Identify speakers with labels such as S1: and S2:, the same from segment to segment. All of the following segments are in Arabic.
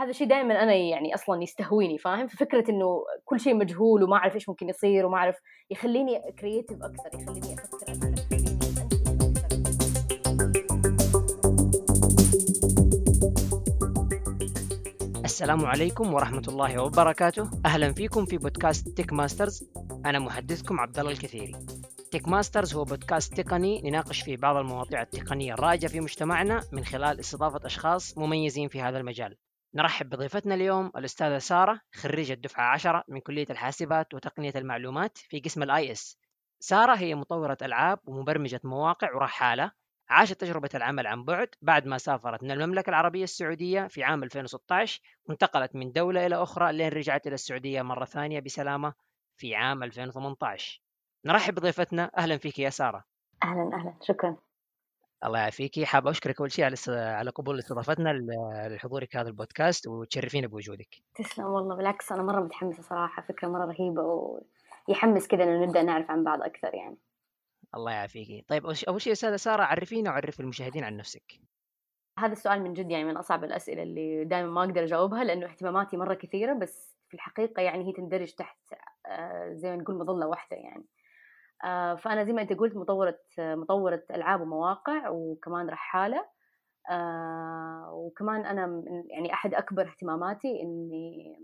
S1: هذا الشيء دائما أنا يعني أصلا يستهويني فاهم؟ ففكره إنه كل شيء مجهول وما أعرف إيش ممكن يصير وما أعرف يخليني creative أكثر يخليني أفكر
S2: السلام عليكم ورحمة الله وبركاته. أهلا فيكم في بودكاست Tech Masters أنا محدثكم عبد الله الكثيري. Tech Masters هو بودكاست تقني نناقش فيه بعض المواضيع التقنية الرائجة في مجتمعنا من خلال استضافة أشخاص مميزين في هذا المجال. نرحب بضيفتنا اليوم الأستاذة سارة خريجة دفعة عشرة من كلية الحاسبات وتقنية المعلومات في قسم ال IS. سارة هي مطورة ألعاب ومبرمجة مواقع ورحالة عاشت تجربة العمل عن بعد بعد ما سافرت من المملكة العربية السعودية في عام 2016 وانتقلت من دولة إلى أخرى لين رجعت إلى السعودية مرة ثانية بسلامة في عام 2018 نرحب بضيفتنا أهلا فيك يا سارة.
S1: أهلا أهلا. شكرا.
S2: الله يعافيك. حاب أشكرك أول شيء على على قبول استضافتنا لحضورك هذا البودكاست وتشرفينا بوجودك.
S1: تسلم والله بالعكس أنا مرة متحمسة صراحة فكرة مرة رهيبة ويحمس كذا إنه نبدأ نعرف عن بعض أكثر يعني.
S2: الله يعافيك. طيب أول شيء أستاذة سارة عرفينا وعرف المشاهدين عن نفسك.
S1: هذا السؤال من جد يعني من أصعب الأسئلة اللي دائما ما أقدر أجاوبها لأنه اهتماماتي مرة كثيرة بس في الحقيقة يعني هي تندرج تحت آه، زي ما نقول مظلة واحدة يعني. فأنا زي ما أنت قلت مطوره مطوره ألعاب ومواقع وكمان رحاله آه، وكمان أنا يعني أحد أكبر اهتماماتي إني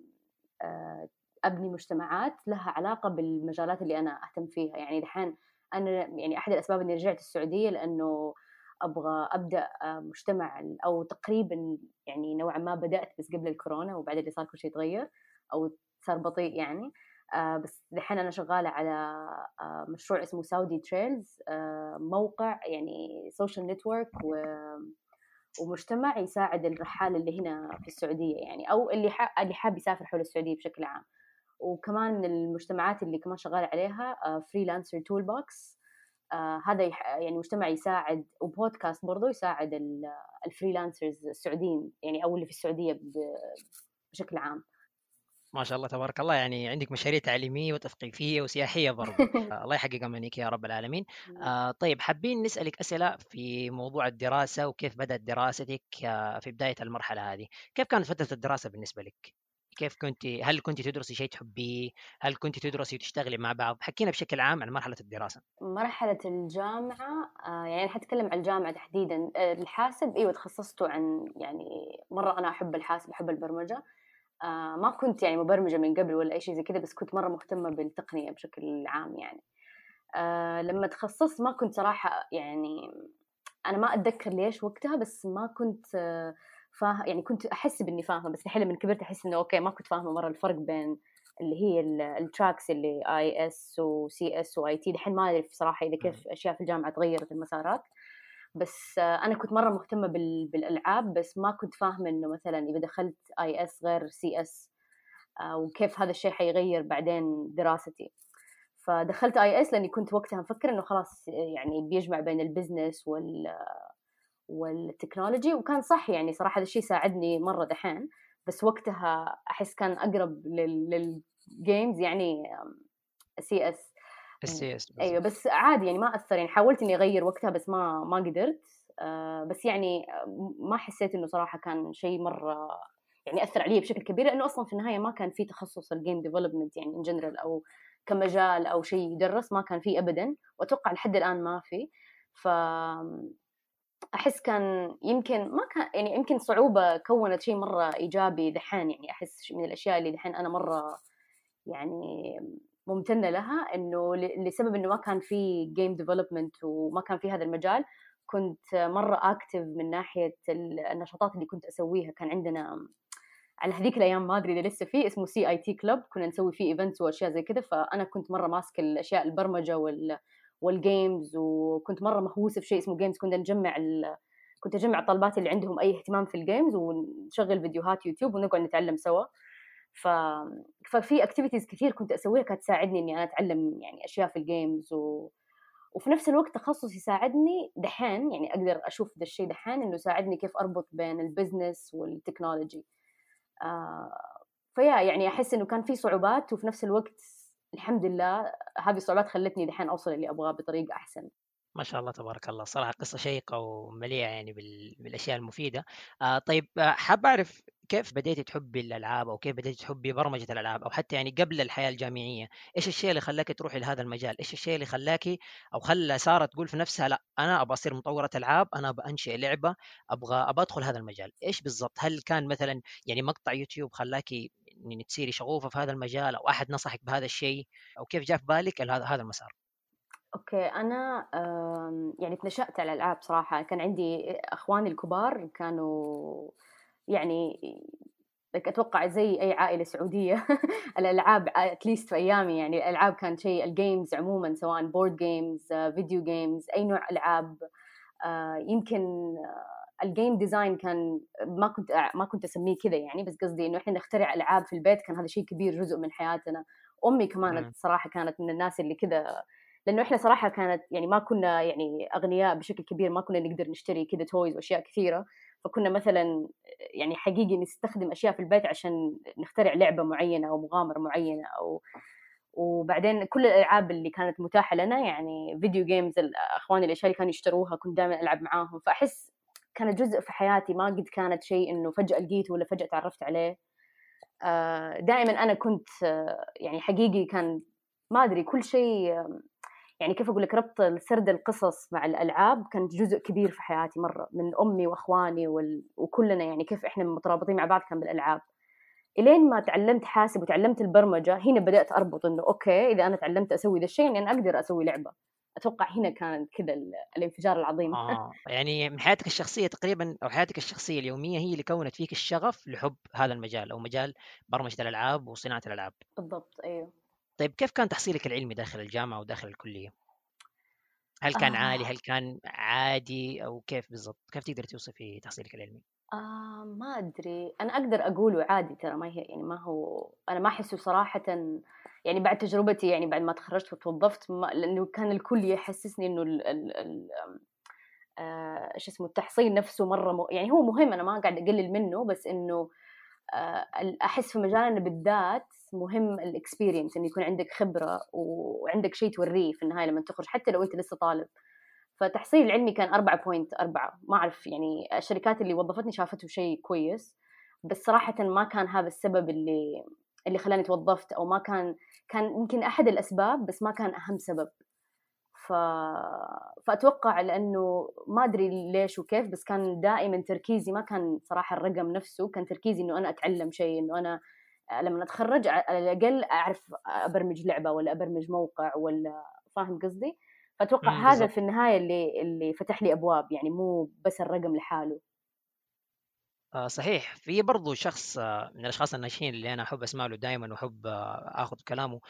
S1: أبني مجتمعات لها علاقة بالمجالات اللي أنا أهتم فيها. يعني دحين أنا يعني أحد الأسباب إني رجعت السعودية لأنه أبغى أبدأ آه، مجتمع أو تقريبا يعني نوعا ما بدأت بس قبل الكورونا وبعدين اللي صار كل شيء تغير أو صار بطيء يعني. آه، بس دحين أنا شغالة على آه، مشروع اسمه Saudi Trails موقع يعني social network ومجتمع يساعد الرحال اللي هنا في السعودية يعني أو اللي اللي حاب يسافر حول السعودية بشكل عام. وكمان من المجتمعات اللي كمان شغال عليها Freelancer Toolbox هذا يعني مجتمع يساعد وبودكاست برضو يساعد ال freelancers السعوديين يعني أو اللي في السعودية بشكل عام.
S2: ما شاء الله تبارك الله يعني عندك مشاريع تعليمية وتثقيفية وسياحية برضو الله يحقق امانيك يا رب العالمين آه طيب حابين نسألك أسئلة في موضوع الدراسة وكيف بدأت دراستك آه، في بداية المرحلة هذه كيف كانت فترة الدراسة بالنسبة لك كيف كنت هل كنت تدرسي شيء تحبيه؟ هل كنت تدرسي وتشتغلي مع بعض؟ حكينا بشكل عام عن مرحلة الدراسة.
S1: مرحلة الجامعة آه يعني حتكلم عن الجامعة تحديدا آه الحاسب إيوه تخصصته عن يعني مرة أنا أحب الحاسب أحب البرمجة آه ما كنت يعني مبرمجة من قبل ولا أي شيء زي كذا بس كنت مرة مهتمة بالتقنية بشكل عام يعني. آه لما تخصصت ما كنت صراحة يعني أنا ما أتذكر ليش وقتها بس ما كنت آه فاه يعني كنت أحس بإني فاهمة بس الحين لما كبرت أحس إنه okay ما كنت فاهمة مرة الفرق بين اللي هي ال tracks اللي IS و CS و IT الحين ما أعرف صراحة إذا كيف أشياء في الجامعة تغيرت المسارات بس أنا كنت مرة مهتمة بالألعاب بس ما كنت فاهمة إنه مثلا إذا دخلت اي اس غير سي اس آه، وكيف هذا الشيء حيغير بعدين دراستي. فدخلت IS لأني كنت وقتها مفكرة إنه خلاص يعني بيجمع بين ال business وال وال technology وكان صح يعني صراحة هذا الشيء ساعدني مرة دحين. بس وقتها أحس كان أقرب لل games يعني CS
S2: ال CS
S1: أيوه بس عادي يعني ما أثر يعني حاولت إني أغير وقتها بس ما ما قدرت. آه بس يعني ما حسيت إنه صراحة كان شيء مرة يعني أثر علي بشكل كبير لأنه أصلا في النهاية ما كان في تخصص ال game development يعني in general أو كمجال أو شيء يدرس ما كان فيه ابدا وأتوقع لحد الآن ما في. ف أحس كان يمكن ما كان يعني يمكن صعوبة كونت شيء مرة إيجابي دحين يعني أحس من الأشياء اللي دحين أنا مرة يعني ممتنة لها إنه لسبب إنه ما كان في game development وما كان في هذا المجال كنت مرة active من ناحية النشاطات اللي كنت أسويها. كان عندنا على هذيك الأيام ما أدري إذا لسه في اسمه CIT club كنا نسوي فيه events وأشياء زي كذا فأنا كنت مرة ماسكة الأشياء البرمجة وال وال games وكنت مرة مهووسة في شيء اسمه games كنا نجمع ال... كنت أجمع الطالبات اللي عندهم أي اهتمام في ال games ونشغل فيديوهات يوتيوب ونقعد نتعلم سوا. ف... ففي activities كثير كنت أسويها كانت تساعدني إني أنا أتعلم يعني أشياء في ال games و... وفي نفس الوقت تخصص يساعدني دحين يعني أقدر أشوف ذا الشيء دحين إنه يساعدني كيف أربط بين ال business وال technology آه فيا يعني أحس إنه كان في صعوبات وفي نفس الوقت الحمد لله هذه الصعوبات خلتني دحين أوصل اللي أبغاه بطريقة أحسن.
S2: ما شاء الله تبارك الله. صراحة قصة شيقة ومليئة يعني بالأشياء المفيدة. آه طيب آه حاب أعرف كيف بديتي تحبي الألعاب أو كيف بديتي تحبي برمجة الألعاب أو حتى يعني قبل الحياة الجامعية إيش الشيء اللي خلاكي تروحي لهذا المجال؟ إيش الشيء اللي خلاكي أو خلى سارة تقول في نفسها لا أنا أبغى أصير مطورة ألعاب أنا أبغى أنشئ لعبة أبغى أبغى أدخل هذا المجال. إيش بالضبط؟ هل كان مثلا يعني مقطع يوتيوب خلاكي يعني تصيري شغوفة في هذا المجال أو أحد نصحك بهذا الشيء؟ أو كيف جاء في بالك هذا المسار؟
S1: okay، أنا يعني اتنشأت على الألعاب صراحة، كان عندي أخواني الكبار كانوا يعني أتوقع زي أي عائلة سعودية. الألعاب at least في أيامي يعني الألعاب كانت شيء ال games عمومًا سواء board games، video games، أي نوع ألعاب. آه، يمكن ال game design كان ما كنت ما كنت أسميه كذا يعني. بس قصدي إنه إحنا نخترع ألعاب في البيت كان هذا شيء كبير جزء من حياتنا، أمي كمان صراحة كانت من الناس اللي كذا لأنه إحنا صراحة كانت يعني ما كنا يعني أغنياء بشكل كبير ما كنا نقدر نشتري كذا toys وأشياء كثيرة. فكنا مثلا يعني حقيقي نستخدم أشياء في البيت عشان نخترع لعبة معينة أو مغامرة معينة أو وبعدين كل الألعاب اللي كانت متاحة لنا يعني video games اخواني الاشياء اللي كانوا يشتروها كنت دائما ألعب معاهم. فأحس كانت جزء في حياتي ما قد كانت شيء إنه فجأة لقيته ولا فجأة تعرفت عليه. آه، دائما أنا كنت يعني حقيقي كان ما أدري كل شيء يعني كيف أقول لك ربط سرد القصص مع الألعاب كانت جزء كبير في حياتي مرة من أمي وأخواني وال... وكلنا يعني كيف إحنا مترابطين مع بعض كان بالألعاب. إلين ما تعلمت حاسب وتعلمت البرمجة هنا بدأت أربط إنه okay إذا أنا تعلمت أسوي ذا الشيء يعني أنا أقدر أسوي لعبة. أتوقع هنا كان كذا الانفجار العظيم.
S2: آه. يعني من حياتك الشخصية تقريبا أو حياتك الشخصية اليومية هي اللي كونت فيك الشغف لحب هذا المجال أو مجال برمجة الألعاب وصناعة الألعاب.
S1: بالضبط أيوه
S2: طيب كيف كان تحصيلك العلمي داخل الجامعة وداخل الكلية؟ هل كان آه. عالي؟ هل كان عادي أو كيف بالضبط؟ كيف تقدر توصفي تحصيلك العلمي؟
S1: آه ما أدري أنا أقدر أقوله عادي ترى ما هي يعني ما هو أنا ما أحسه صراحة يعني بعد تجربتي يعني بعد ما تخرجت وتوظفت لأنه كان الكل يحسسني إنه ال ال ال آه شو اسمه التحصيل نفسه مرة م... يعني هو مهم أنا ما قاعد أقلل منه بس إنه آه أحس في مجالنا بالذات مهم الاكسبيرينس إنه يكون عندك خبرة وعندك شيء توريه في النهاية لما تخرج حتى لو أنت لسه طالب. فتحصيل علمي كان 4.4 ما أعرف يعني الشركات اللي وظفتني شافته شيء كويس بس صراحة ما كان هذا السبب اللي اللي خلاني توظفت أو ما كان كان يمكن أحد الأسباب بس ما كان أهم سبب. ف... فأتوقع لأنه ما أدري ليش وكيف بس كان دائما تركيزي ما كان صراحة الرقم نفسه كان تركيزي إنه أنا أتعلم شيء إنه أنا لما أتخرج على الأقل أعرف أبرمج لعبة ولا أبرمج موقع ولا فاهم قصدي؟ فأتوقع هذا بالزبط. في النهاية اللي اللي فتح لي أبواب يعني مو بس الرقم لحاله
S2: آه صحيح في برضو شخص آه من الأشخاص الناجحين اللي أنا أحب أسمع له دائما وأحب آه آخذ كلامه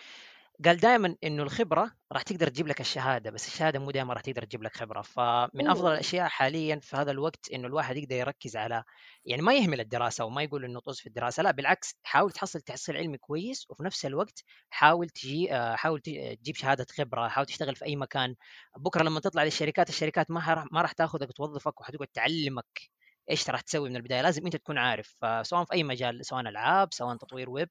S2: قال دائما إنه الخبرة راح تقدر تجيب لك الشهادة بس الشهادة مو دائما راح تقدر تجيب لك خبرة. فمن أفضل الأشياء حاليا في هذا الوقت إنه الواحد يقدر يركز على يعني ما يهمل الدراسة وما يقول إنه طز في الدراسة لا بالعكس حاول تحصل تحصيل علمي كويس وفي نفس الوقت حاول تجي آه، حاول تجيب شهادة خبرة حاول تشتغل في أي مكان. بكرة لما تطلع للشركات الشركات ما ما راح تاخذك وتوظفك وحتقعد تعلمك إيش راح تسوي من البداية لازم أنت تكون عارف. فسواء في أي مجال سواء ألعاب سواء تطوير ويب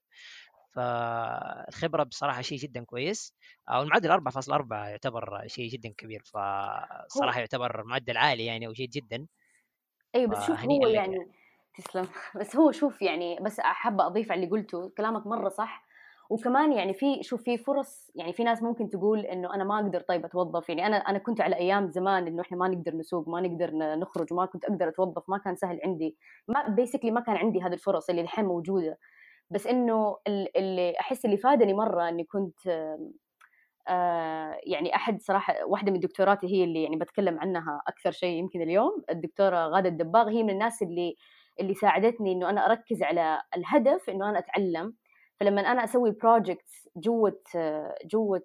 S2: فالخبرة بصراحة شيء جدا كويس. والمعدل 4.4 يعتبر شيء جدا كبير فصراحة يعتبر معدل عالي يعني وجيد جدا.
S1: أيوه بس شوف هو يعني تسلم. بس هو شوف يعني بس حابه أضيف على اللي قلته كلامك مرة صح. وكمان يعني في شوف في فرص يعني في ناس ممكن تقول إنه أنا ما أقدر طيب أتوظف؟ يعني أنا أنا كنت على أيام زمان إنه إحنا ما نقدر نسوق ما نقدر نخرج وما كنت أقدر أتوظف ما كان سهل عندي. ما بيسكلي ما كان عندي هذه الفرص اللي الحين موجودة. بس إنه اللي أحس اللي فادني مرة إني كنت آه يعني أحد صراحة واحدة من دكتوراتي هي اللي يعني بتكلم عنها أكثر شيء يمكن اليوم. الدكتورة غادة الدباغ هي من الناس اللي اللي ساعدتني إنه أنا أركز على الهدف إنه أنا أتعلم. فلما أنا أسوي projects جوة جوة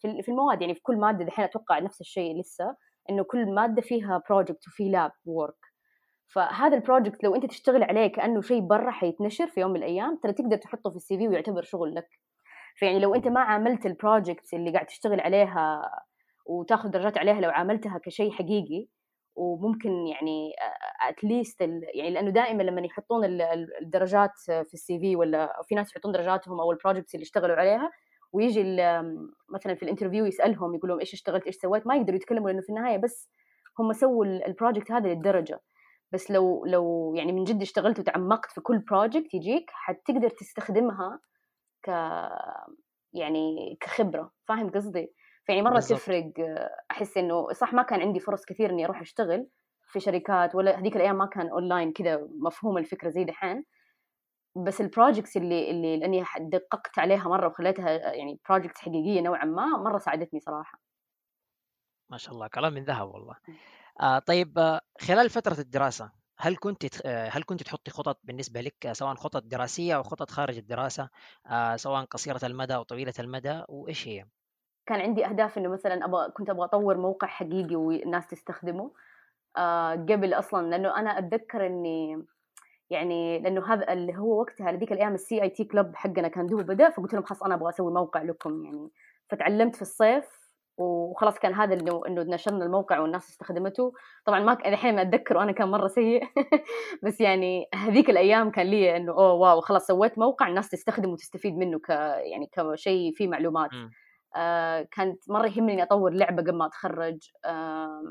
S1: في المواد يعني في كل مادة دحين أتوقع نفس الشيء لسه إنه كل مادة فيها project وفي lab work فهذا ال project لو أنت تشتغل عليه كأنه شيء برا حيتنشر في يوم من الأيام ترى تقدر تحطه في ال CV ويعتبر شغل لك. فيعني لو أنت ما عاملت ال projects اللي قاعد تشتغل عليها وتاخذ درجات عليها لو عاملتها كشيء حقيقي وممكن يعني at least يعني لأنه دائما لما يحطون الدرجات في ال CV ولا في ناس يحطون درجاتهم أو ال projects اللي اشتغلوا عليها ويجي مثلا في ال interview يسألهم يقول لهم إيش اشتغلت إيش سويت؟ ما يقدروا يتكلموا لأنه في النهاية بس هم سووا ال project هذا للدرجة. بس لو لو يعني من جد اشتغلت وتعمقت في كل project يجيك حتقدر تستخدمها ك يعني كخبرة. فاهم قصدي؟ فيعني مرة بالزبط. تفرق أحس إنه صح ما كان عندي فرص كثير إني أروح أشتغل في شركات ولا هذيك الأيام ما كان اونلاين كذا مفهوم الفكرة زي دحين. بس ال projects اللي اللي لأني دققت عليها مرة وخليتها يعني projects حقيقية نوعا ما مرة ساعدتني صراحة.
S2: ما شاء الله كلام من ذهب والله. آه طيب آه خلال فترة الدراسة هل كنت آه، هل كنت تحطي خطط بالنسبة لك سواء خطط دراسية أو خطط خارج الدراسة آه سواء قصيرة المدى أو طويلة المدى وإيش هي؟
S1: كان عندي أهداف إنه مثلا أبغى كنت أبغى أطور موقع حقيقي والناس تستخدمه آه قبل أصلا لأنه أنا أتذكر إني يعني لأنه هذا اللي هو وقتها لذيك الأيام السي اي تي كلب حقنا كان دوب بدأ فقلت لهم خلاص أنا أبغى أسوي موقع لكم يعني فتعلمت في الصيف وخلاص كان هذا انه إنه نشرنا الموقع والناس استخدمته. طبعا ما الحين ما اتذكر وأنا كان مرة سيء. بس يعني هذيك الأيام كان لي إنه oh wow خلاص سويت موقع الناس تستخدمه وتستفيد منه ك يعني كشيء فيه معلومات. آه كانت مرة يهمني إني أطور لعبة قبل ما أتخرج. آه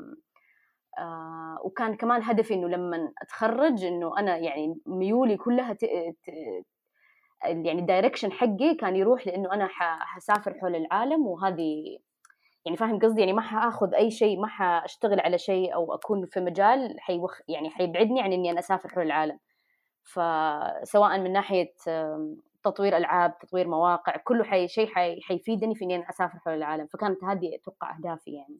S1: آه وكان كمان هدفي إنه لما أتخرج إنه أنا يعني ميولي كلها ت... ت... يعني ال direction حقي كان يروح لإنه أنا حسافر حول العالم وهذه يعني فاهم قصدي؟ يعني ما حاخذ أي شيء ما حأشتغل على شيء أو أكون في مجال حيوخ يعني حيبعدني عن إني أنا أسافر حول العالم. فسواء من ناحية تطوير ألعاب تطوير مواقع كله حي شيء حي حيفيدني في إني أنا أسافر حول العالم. فكانت هذه أتوقع أهدافي يعني.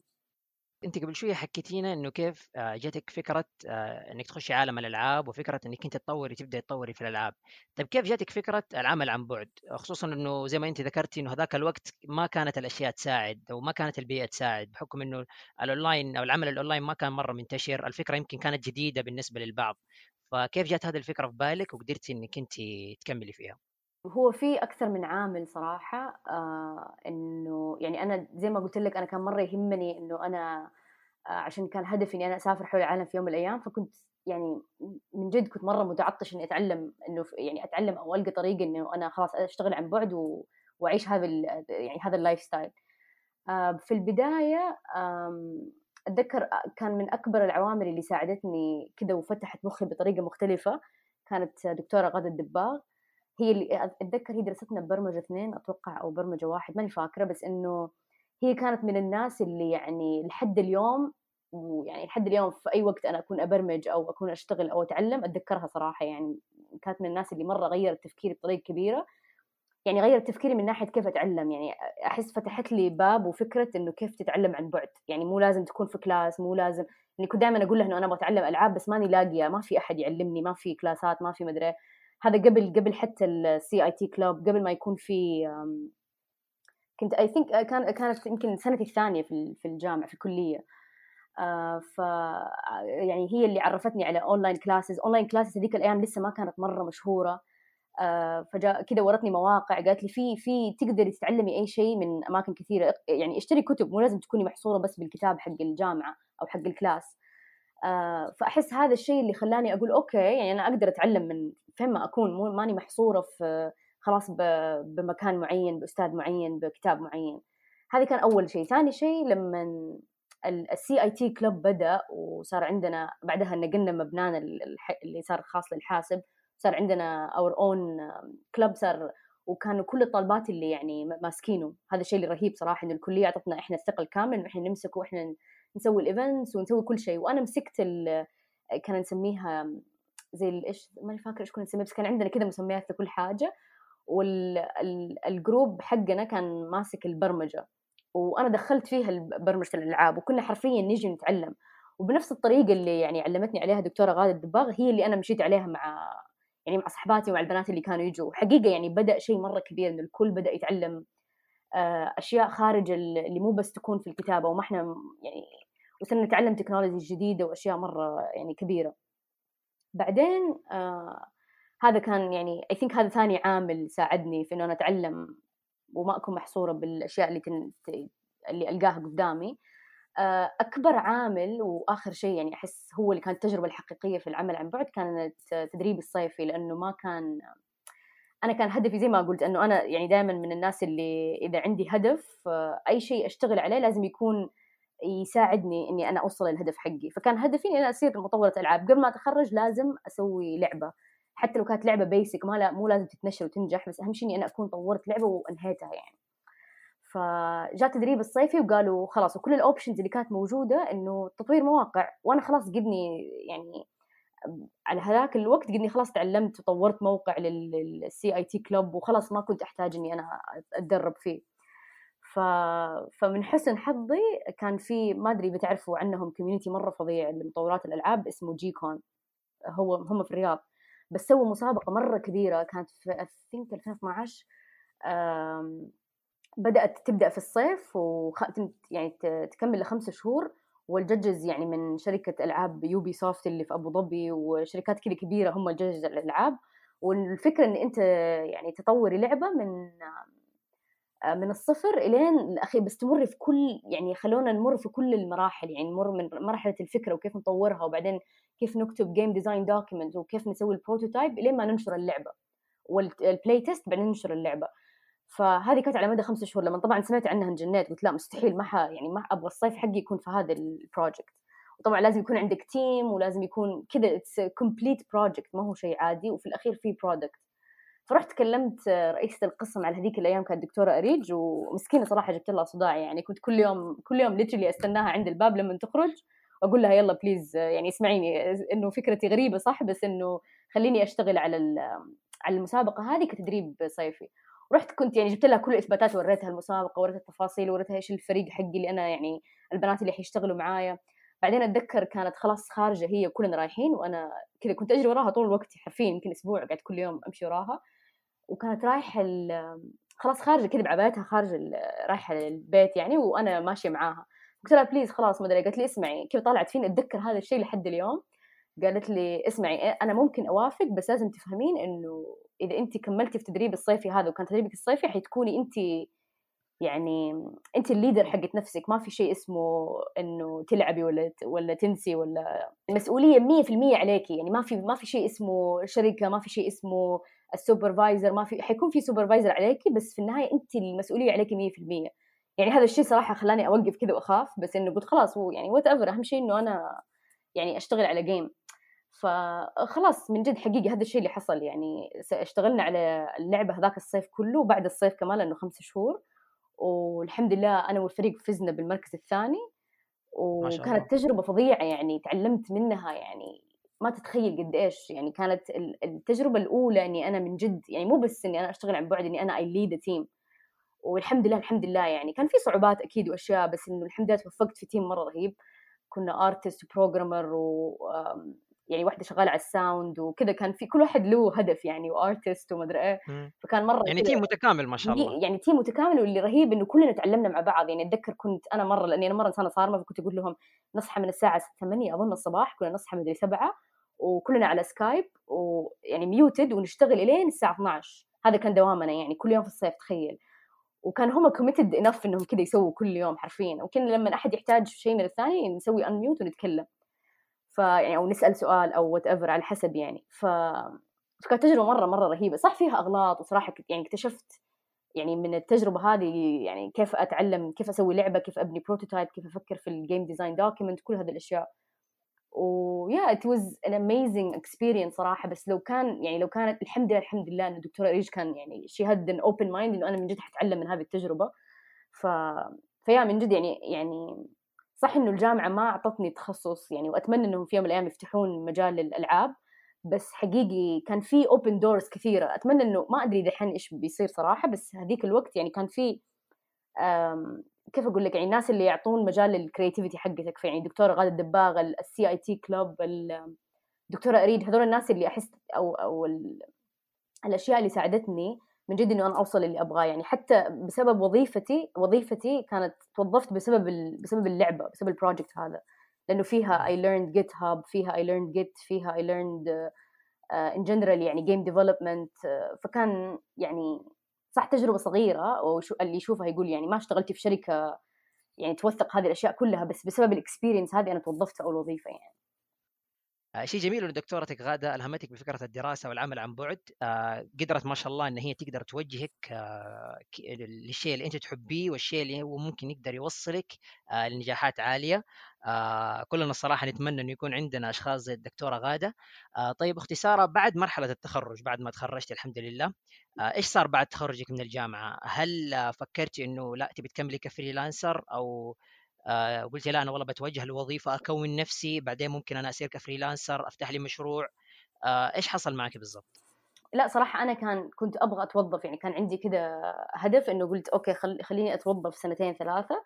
S2: أنت قبل شوية حكيتينا إنه كيف آه، جاتك فكرة آه، إنك تخشي عالم الألعاب وفكرة إنك أنت تطوري تبدأي تطوري في الألعاب. طيب كيف جاتك فكرة العمل عن بعد؟ خصوصا إنه زي ما أنت ذكرتي إنه هذاك الوقت ما كانت الأشياء تساعد أو ما كانت البيئة تساعد بحكم إنه الأونلاين أو العمل الأونلاين ما كان مرة منتشر الفكرة يمكن كانت جديدة بالنسبة للبعض. فكيف جات هذه الفكرة في بالك وقدرتي إنك أنت تكملي فيها؟
S1: هو في أكثر من عامل صراحة آه إنه يعني أنا زي ما قلت لك أنا كان مرة يهمني إنه أنا آه عشان كان هدفي إني أنا أسافر حول العالم في يوم من الأيام فكنت يعني من جد كنت مرة متعطش إني أتعلم إنه يعني أتعلم أو ألقى طريقه إنه أنا خلاص أشتغل عن بعد و... وأعيش هذا ال... يعني هذا ال lifestyle آه في البداية أتذكر آه، كان من أكبر العوامل اللي ساعدتني كذا وفتحت مخي بطريقة مختلفة كانت دكتورة غادة الدباغ. هي اللي أتذكر هي دراستنا ببرمجة اثنين أتوقع أو برمجة واحد ماني فاكرة بس إنه هي كانت من الناس اللي يعني لحد اليوم ويعني لحد اليوم في أي وقت أنا أكون أبرمج أو أكون أشتغل أو أتعلم أتذكرها صراحة يعني كانت من الناس اللي مرة غيرت تفكيري بطريقة كبيرة. يعني غيرت تفكيري من ناحية كيف أتعلم يعني أحس فتحت لي باب وفكرة إنه كيف تتعلم عن بعد. يعني مو لازم تكون في class مو لازم يعني كنت دائما أقول له إنه أنا بتعلم ألعاب بس ماني لاقية ما في أحد يعلمني ما في كلاسات ما في مدري هذا قبل قبل حتى ال CIT club قبل ما يكون في كنت I think كان كانت يمكن سنتي الثانية في في الجامعة في الكلية. آه ف يعني هي اللي عرفتني على online classes online classes هذيك الأيام لسه ما كانت مرة مشهورة. آه فجاء كذا ورتني مواقع قالت لي في في تقدري تتعلمي أي شيء من أماكن كثيرة. يعني اشتري كتب مو لازم تكوني محصورة بس بالكتاب حق الجامعة أو حق ال class آه فأحس هذا الشيء اللي خلاني أقول okay يعني أنا أقدر أتعلم من فين ما أكون مو ماني محصورة في خلاص بمكان معين بأستاذ معين بكتاب معين. هذا كان أول شيء. ثاني شيء لما ال CIT club بدأ وصار عندنا بعدها نقلنا مبنانا اللي صار خاص للحاسب صار عندنا our own club صار وكانوا كل الطالبات اللي يعني ماسكينه. هذا الشيء اللي رهيب صراحة انه الكلية أعطتنا إحنا الثقه الكامله انه إحنا نمسكه وإحنا نسوي ال events ونسوي كل شيء. وأنا مسكت كان نسميها زي إيش ماني فاكرة كنا نسميها بس كان عندنا كذا مسميات لكل حاجة. وال group حقنا كان ماسك البرمجة. وأنا دخلت فيها برمجة الألعاب وكنا حرفيا نجي نتعلم. وبنفس الطريقة اللي يعني علمتني عليها دكتورة غادة الدباغ هي اللي أنا مشيت عليها مع يعني مع صحباتي ومع البنات اللي كانوا يجوا. حقيقه يعني بدأ شيء مرة كبير انه الكل بدأ يتعلم آه، أشياء خارج اللي مو بس تكون في الكتابة. وما إحنا يعني وصرنا نتعلم تكنولوجي جديدة وأشياء مرة يعني كبيرة. بعدين آه هذا كان يعني اي ثينك هذا ثاني عامل ساعدني في إنه أنا أتعلم وما أكون محصورة بالأشياء اللي تن... اللي ألقاها قدامي. آه أكبر عامل وآخر شيء يعني أحس هو اللي كانت التجربة الحقيقية في العمل عن بعد كانت تدريبي الصيفي لأنه ما كان أنا كان هدفي زي ما قلت إنه أنا يعني دائما من الناس اللي إذا عندي هدف آه، أي شيء أشتغل عليه لازم يكون يساعدني إني أنا أوصل للهدف حقي. فكان هدفي إني أنا أصير مطورة ألعاب. قبل ما أتخرج لازم أسوي لعبة. حتى لو كانت لعبة بيسك ما لا مو لازم تتنشر وتنجح بس أهم شيء إني أنا أكون طورت لعبة وانهيتها يعني. فجاء تدريب الصيفي وقالوا خلاص وكل ال options اللي كانت موجودة إنه تطوير مواقع. وأنا خلاص قدني يعني على هذاك الوقت قدني خلاص تعلمت وطورت موقع لل CIT club وخلاص ما كنت أحتاج إني أنا أتدرب فيه. فمن حسن حظي كان في ما أدري بتعرفوا عنهم community مرة فظيع لمطورات الألعاب اسمه GCON هو هم في الرياض. بس سووا مسابقة مرة كبيرة كانت I think 2012 بدأت تبدأ في الصيف. يعني تكمل لخمس شهور. والججز يعني من شركة ألعاب Ubisoft اللي في أبو ظبي وشركات كذا كبيرة هم الججز الألعاب. والفكرة إن أنت يعني تطوري لعبة من من الصفر إلين الاخير بس تمر في كل يعني خلونا نمر في كل المراحل يعني نمر من مرحلة الفكرة وكيف نطورها وبعدين كيف نكتب game design document وكيف نسوي ال prototype إلين ما ننشر اللعبة وال playtest بعدين ننشر اللعبة. فهذه كانت على مدى خمسة شهور لما طبعا سمعت عنها انجنيت قلت لا مستحيل ما يعني ما أبغى الصيف حقي يكون في هذا ال project وطبعا لازم يكون عندك team ولازم يكون كذا it's complete project ما هو شيء عادي وفي الأخير في product فرحت كلمت رئيسة القسم على هذيك الأيام كانت دكتورة أريج ومسكينة صراحة جبت لها صداع يعني. كنت كل يوم كل يوم literally أستناها عند الباب لما تخرج واقول لها يلا please يعني اسمعيني إنه فكرتي غريبة صح؟ بس إنه خليني أشتغل على على المسابقة هذه كتدريب صيفي. ورحت كنت يعني جبت لها كل الإثباتات وريتها المسابقة وريتها التفاصيل وريتها إيش الفريق حقي اللي أنا يعني البنات اللي حيشتغلوا معايا. بعدين أتذكر كانت خلاص خارجة هي كلنا رايحين وأنا كذا كنت أجري وراها طول الوقت حرفيا يمكن أسبوع قعدت كل يوم أمشي وراها. وكانت رايحة خلاص خارجة كذا بعبايتها خارجة رايحة البيت يعني وأنا ماشية معاها. قلت لها بليز خلاص ما أدري قالت لي اسمعي كيف طلعت فيني أتذكر هذا الشيء لحد اليوم. قالت لي اسمعي أنا ممكن أوافق بس لازم تفهمين إنه إذا انت كملتي في تدريب الصيفي هذا وكان تدريبك الصيفي حتكوني انت يعني انت ال leader حقت نفسك ما في شيء اسمه إنه تلعبي ولا ولا تنسي ولا المسؤوليه 100% عليكي يعني ما في ما في شيء اسمه شركة ما في شيء اسمه ال supervisor ما في حيكون في supervisor عليكي بس في النهاية انت المسؤولية عليكي 100% يعني هذا الشيء صراحة خلاني أوقف كذا وأخاف بس إنه قلت خلاص هو يعني whatever أهم شيء إنه أنا يعني أشتغل على game فخلاص من جد حقيقي هذا الشيء اللي حصل يعني اشتغلنا على اللعبة هذاك الصيف كله وبعد الصيف كمان لأنه خمس شهور. والحمد لله أنا والفريق فزنا بالمركز الثاني وكانت تجربة فظيعة يعني تعلمت منها يعني ما تتخيل قد إيش يعني كانت التجربة الأولى إني أنا من جد يعني مو بس إني أنا أشتغل عن بعد إني أنا I lead team والحمد لله الحمد لله يعني كان في صعوبات أكيد وأشياء بس إنه الحمد لله توفقت في team مرة رهيب. كنا artist و programmer و يعني واحدة شغالة على ال sound وكذا كان في كل واحد له هدف يعني و artist ومدري إيه فكان مرة
S2: يعني team متكامل ما شاء الله.
S1: يعني team متكامل واللي رهيب إنه كلنا تعلمنا مع بعض. يعني أتذكر كنت أنا مرة لأني أنا مرة إنسانة صارمة فكنت أقول لهم نصحى من الساعة 8 أظن الصباح كنا نصحى مدري 7 وكلنا على Skype ويعني muted ونشتغل إلين الساعة 12 هذا كان دوامنا يعني كل يوم في الصيف تخيل. وكان هم committed enough إنهم كذا يسووا كل يوم حرفيا. وكنا لما أحد يحتاج شيء من الثاني نسوي unmute ونتكلم. فيعني أو نسأل سؤال أو whatever على حسب يعني. ف فكانت تجربة مرة مرة رهيبة. صح فيها أغلاط وصراحة يعني اكتشفت يعني من التجربة هذه يعني كيف أتعلم كيف أسوي لعبة كيف أبني prototype كيف أفكر في ال game design document كل هذه الأشياء. و yeah it was an amazing experience صراحة. بس لو كان يعني لو كانت الحمد لله الحمد لله إن الدكتورة أريج كان يعني she had an open mind إنه أنا من جد حتعلم من هذه التجربة. ف فيا من جد يعني يعني صح إنه الجامعة ما أعطتني تخصص يعني وأتمنى إنهم في يوم من الأيام يفتحون مجال للألعاب بس حقيقي كان في open doors كثيرة. أتمنى إنه ما أدري دحين إيش بيصير صراحة بس هذيك الوقت يعني كان في كيف أقول لك يعني الناس اللي يعطون مجال لل creativity حقتك يعني دكتورة غادة الدباغ ال CIT club الدكتوره أريد هذول الناس اللي أحس أو أو الأشياء اللي ساعدتني من جد انه أنا أوصل اللي أبغاه. يعني حتى بسبب وظيفتي وظيفتي كانت توظفت بسبب بسبب اللعبة بسبب ال project هذا. لأنه فيها I learned GitHub فيها I learned Git فيها I learned in general يعني game development فكان يعني صح تجربة صغيرة. واللي يشوفها يقول يعني ما اشتغلتي في شركة يعني توثق هذه الأشياء كلها بس بسبب ال experience هذه أنا توظفت في أول وظيفة يعني.
S2: آه، شيء جميل إنه دكتورتك غادة ألهمتك بفكرة الدراسة والعمل عن بعد. آه، قدرت ما شاء الله إن هي تقدر توجهك آه، للشيء اللي أنت تحبيه والشيء اللي هو ممكن يقدر يوصلك لنجاحات عالية. كلنا الصراحة نتمنى إنه يكون عندنا أشخاص زي الدكتورة غادة. طيب أختي ساره بعد مرحلة التخرج بعد ما تخرجت الحمد لله إيش صار بعد تخرجك من الجامعة؟ هل فكرتي إنه لا تبي تكملي ك freelancer أو آه قلت لا أنا والله بتوجه لوظيفة أكون نفسي بعدين ممكن أنا أصير ك freelancer أفتح لي مشروع. آه إيش حصل معك بالضبط؟
S1: لا صراحة أنا كان كنت أبغى أتوظف يعني كان عندي كذا هدف إنه قلت okay خل خليني أتوظف سنتين ثلاثة.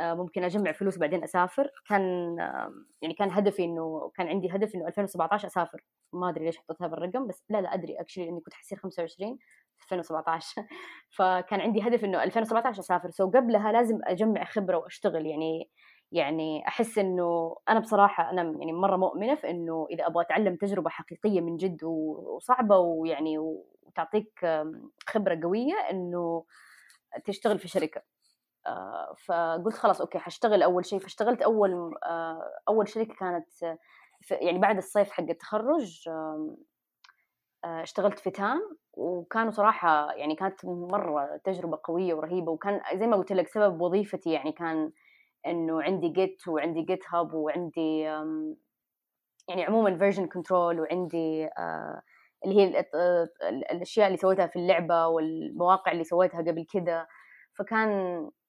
S1: آه ممكن أجمع فلوس بعدين أسافر. كان آه يعني كان هدفي إنه كان عندي هدف إنه 2017 أسافر. ما أدري ليش حطيت هذا الرقم بس لا لا أدري actually إني كنت حصير 25 2017 فكان عندي هدف إنه 2017 أسافر. so قبلها لازم أجمع خبرة وأشتغل. يعني يعني أحس إنه أنا بصراحة أنا يعني مرة مؤمنة في إنه إذا أبغى أتعلم تجربة حقيقية من جد وصعبة ويعني وتعطيك خبرة قوية إنه تشتغل في شركة. آه، فقلت خلاص okay حاشتغل أول شيء. فاشتغلت أول آه، أول شركة كانت يعني بعد الصيف حق التخرج اشتغلت في تام وكانوا صراحة يعني كانت مرة تجربة قوية ورهيبة وكان زي ما قلت لك سبب وظيفتي يعني كان إنه عندي Git وعندي GitHub وعندي يعني عموما version control وعندي آه، اللي هي الأشياء اللي سويتها في اللعبة والمواقع اللي سويتها قبل كذا فكان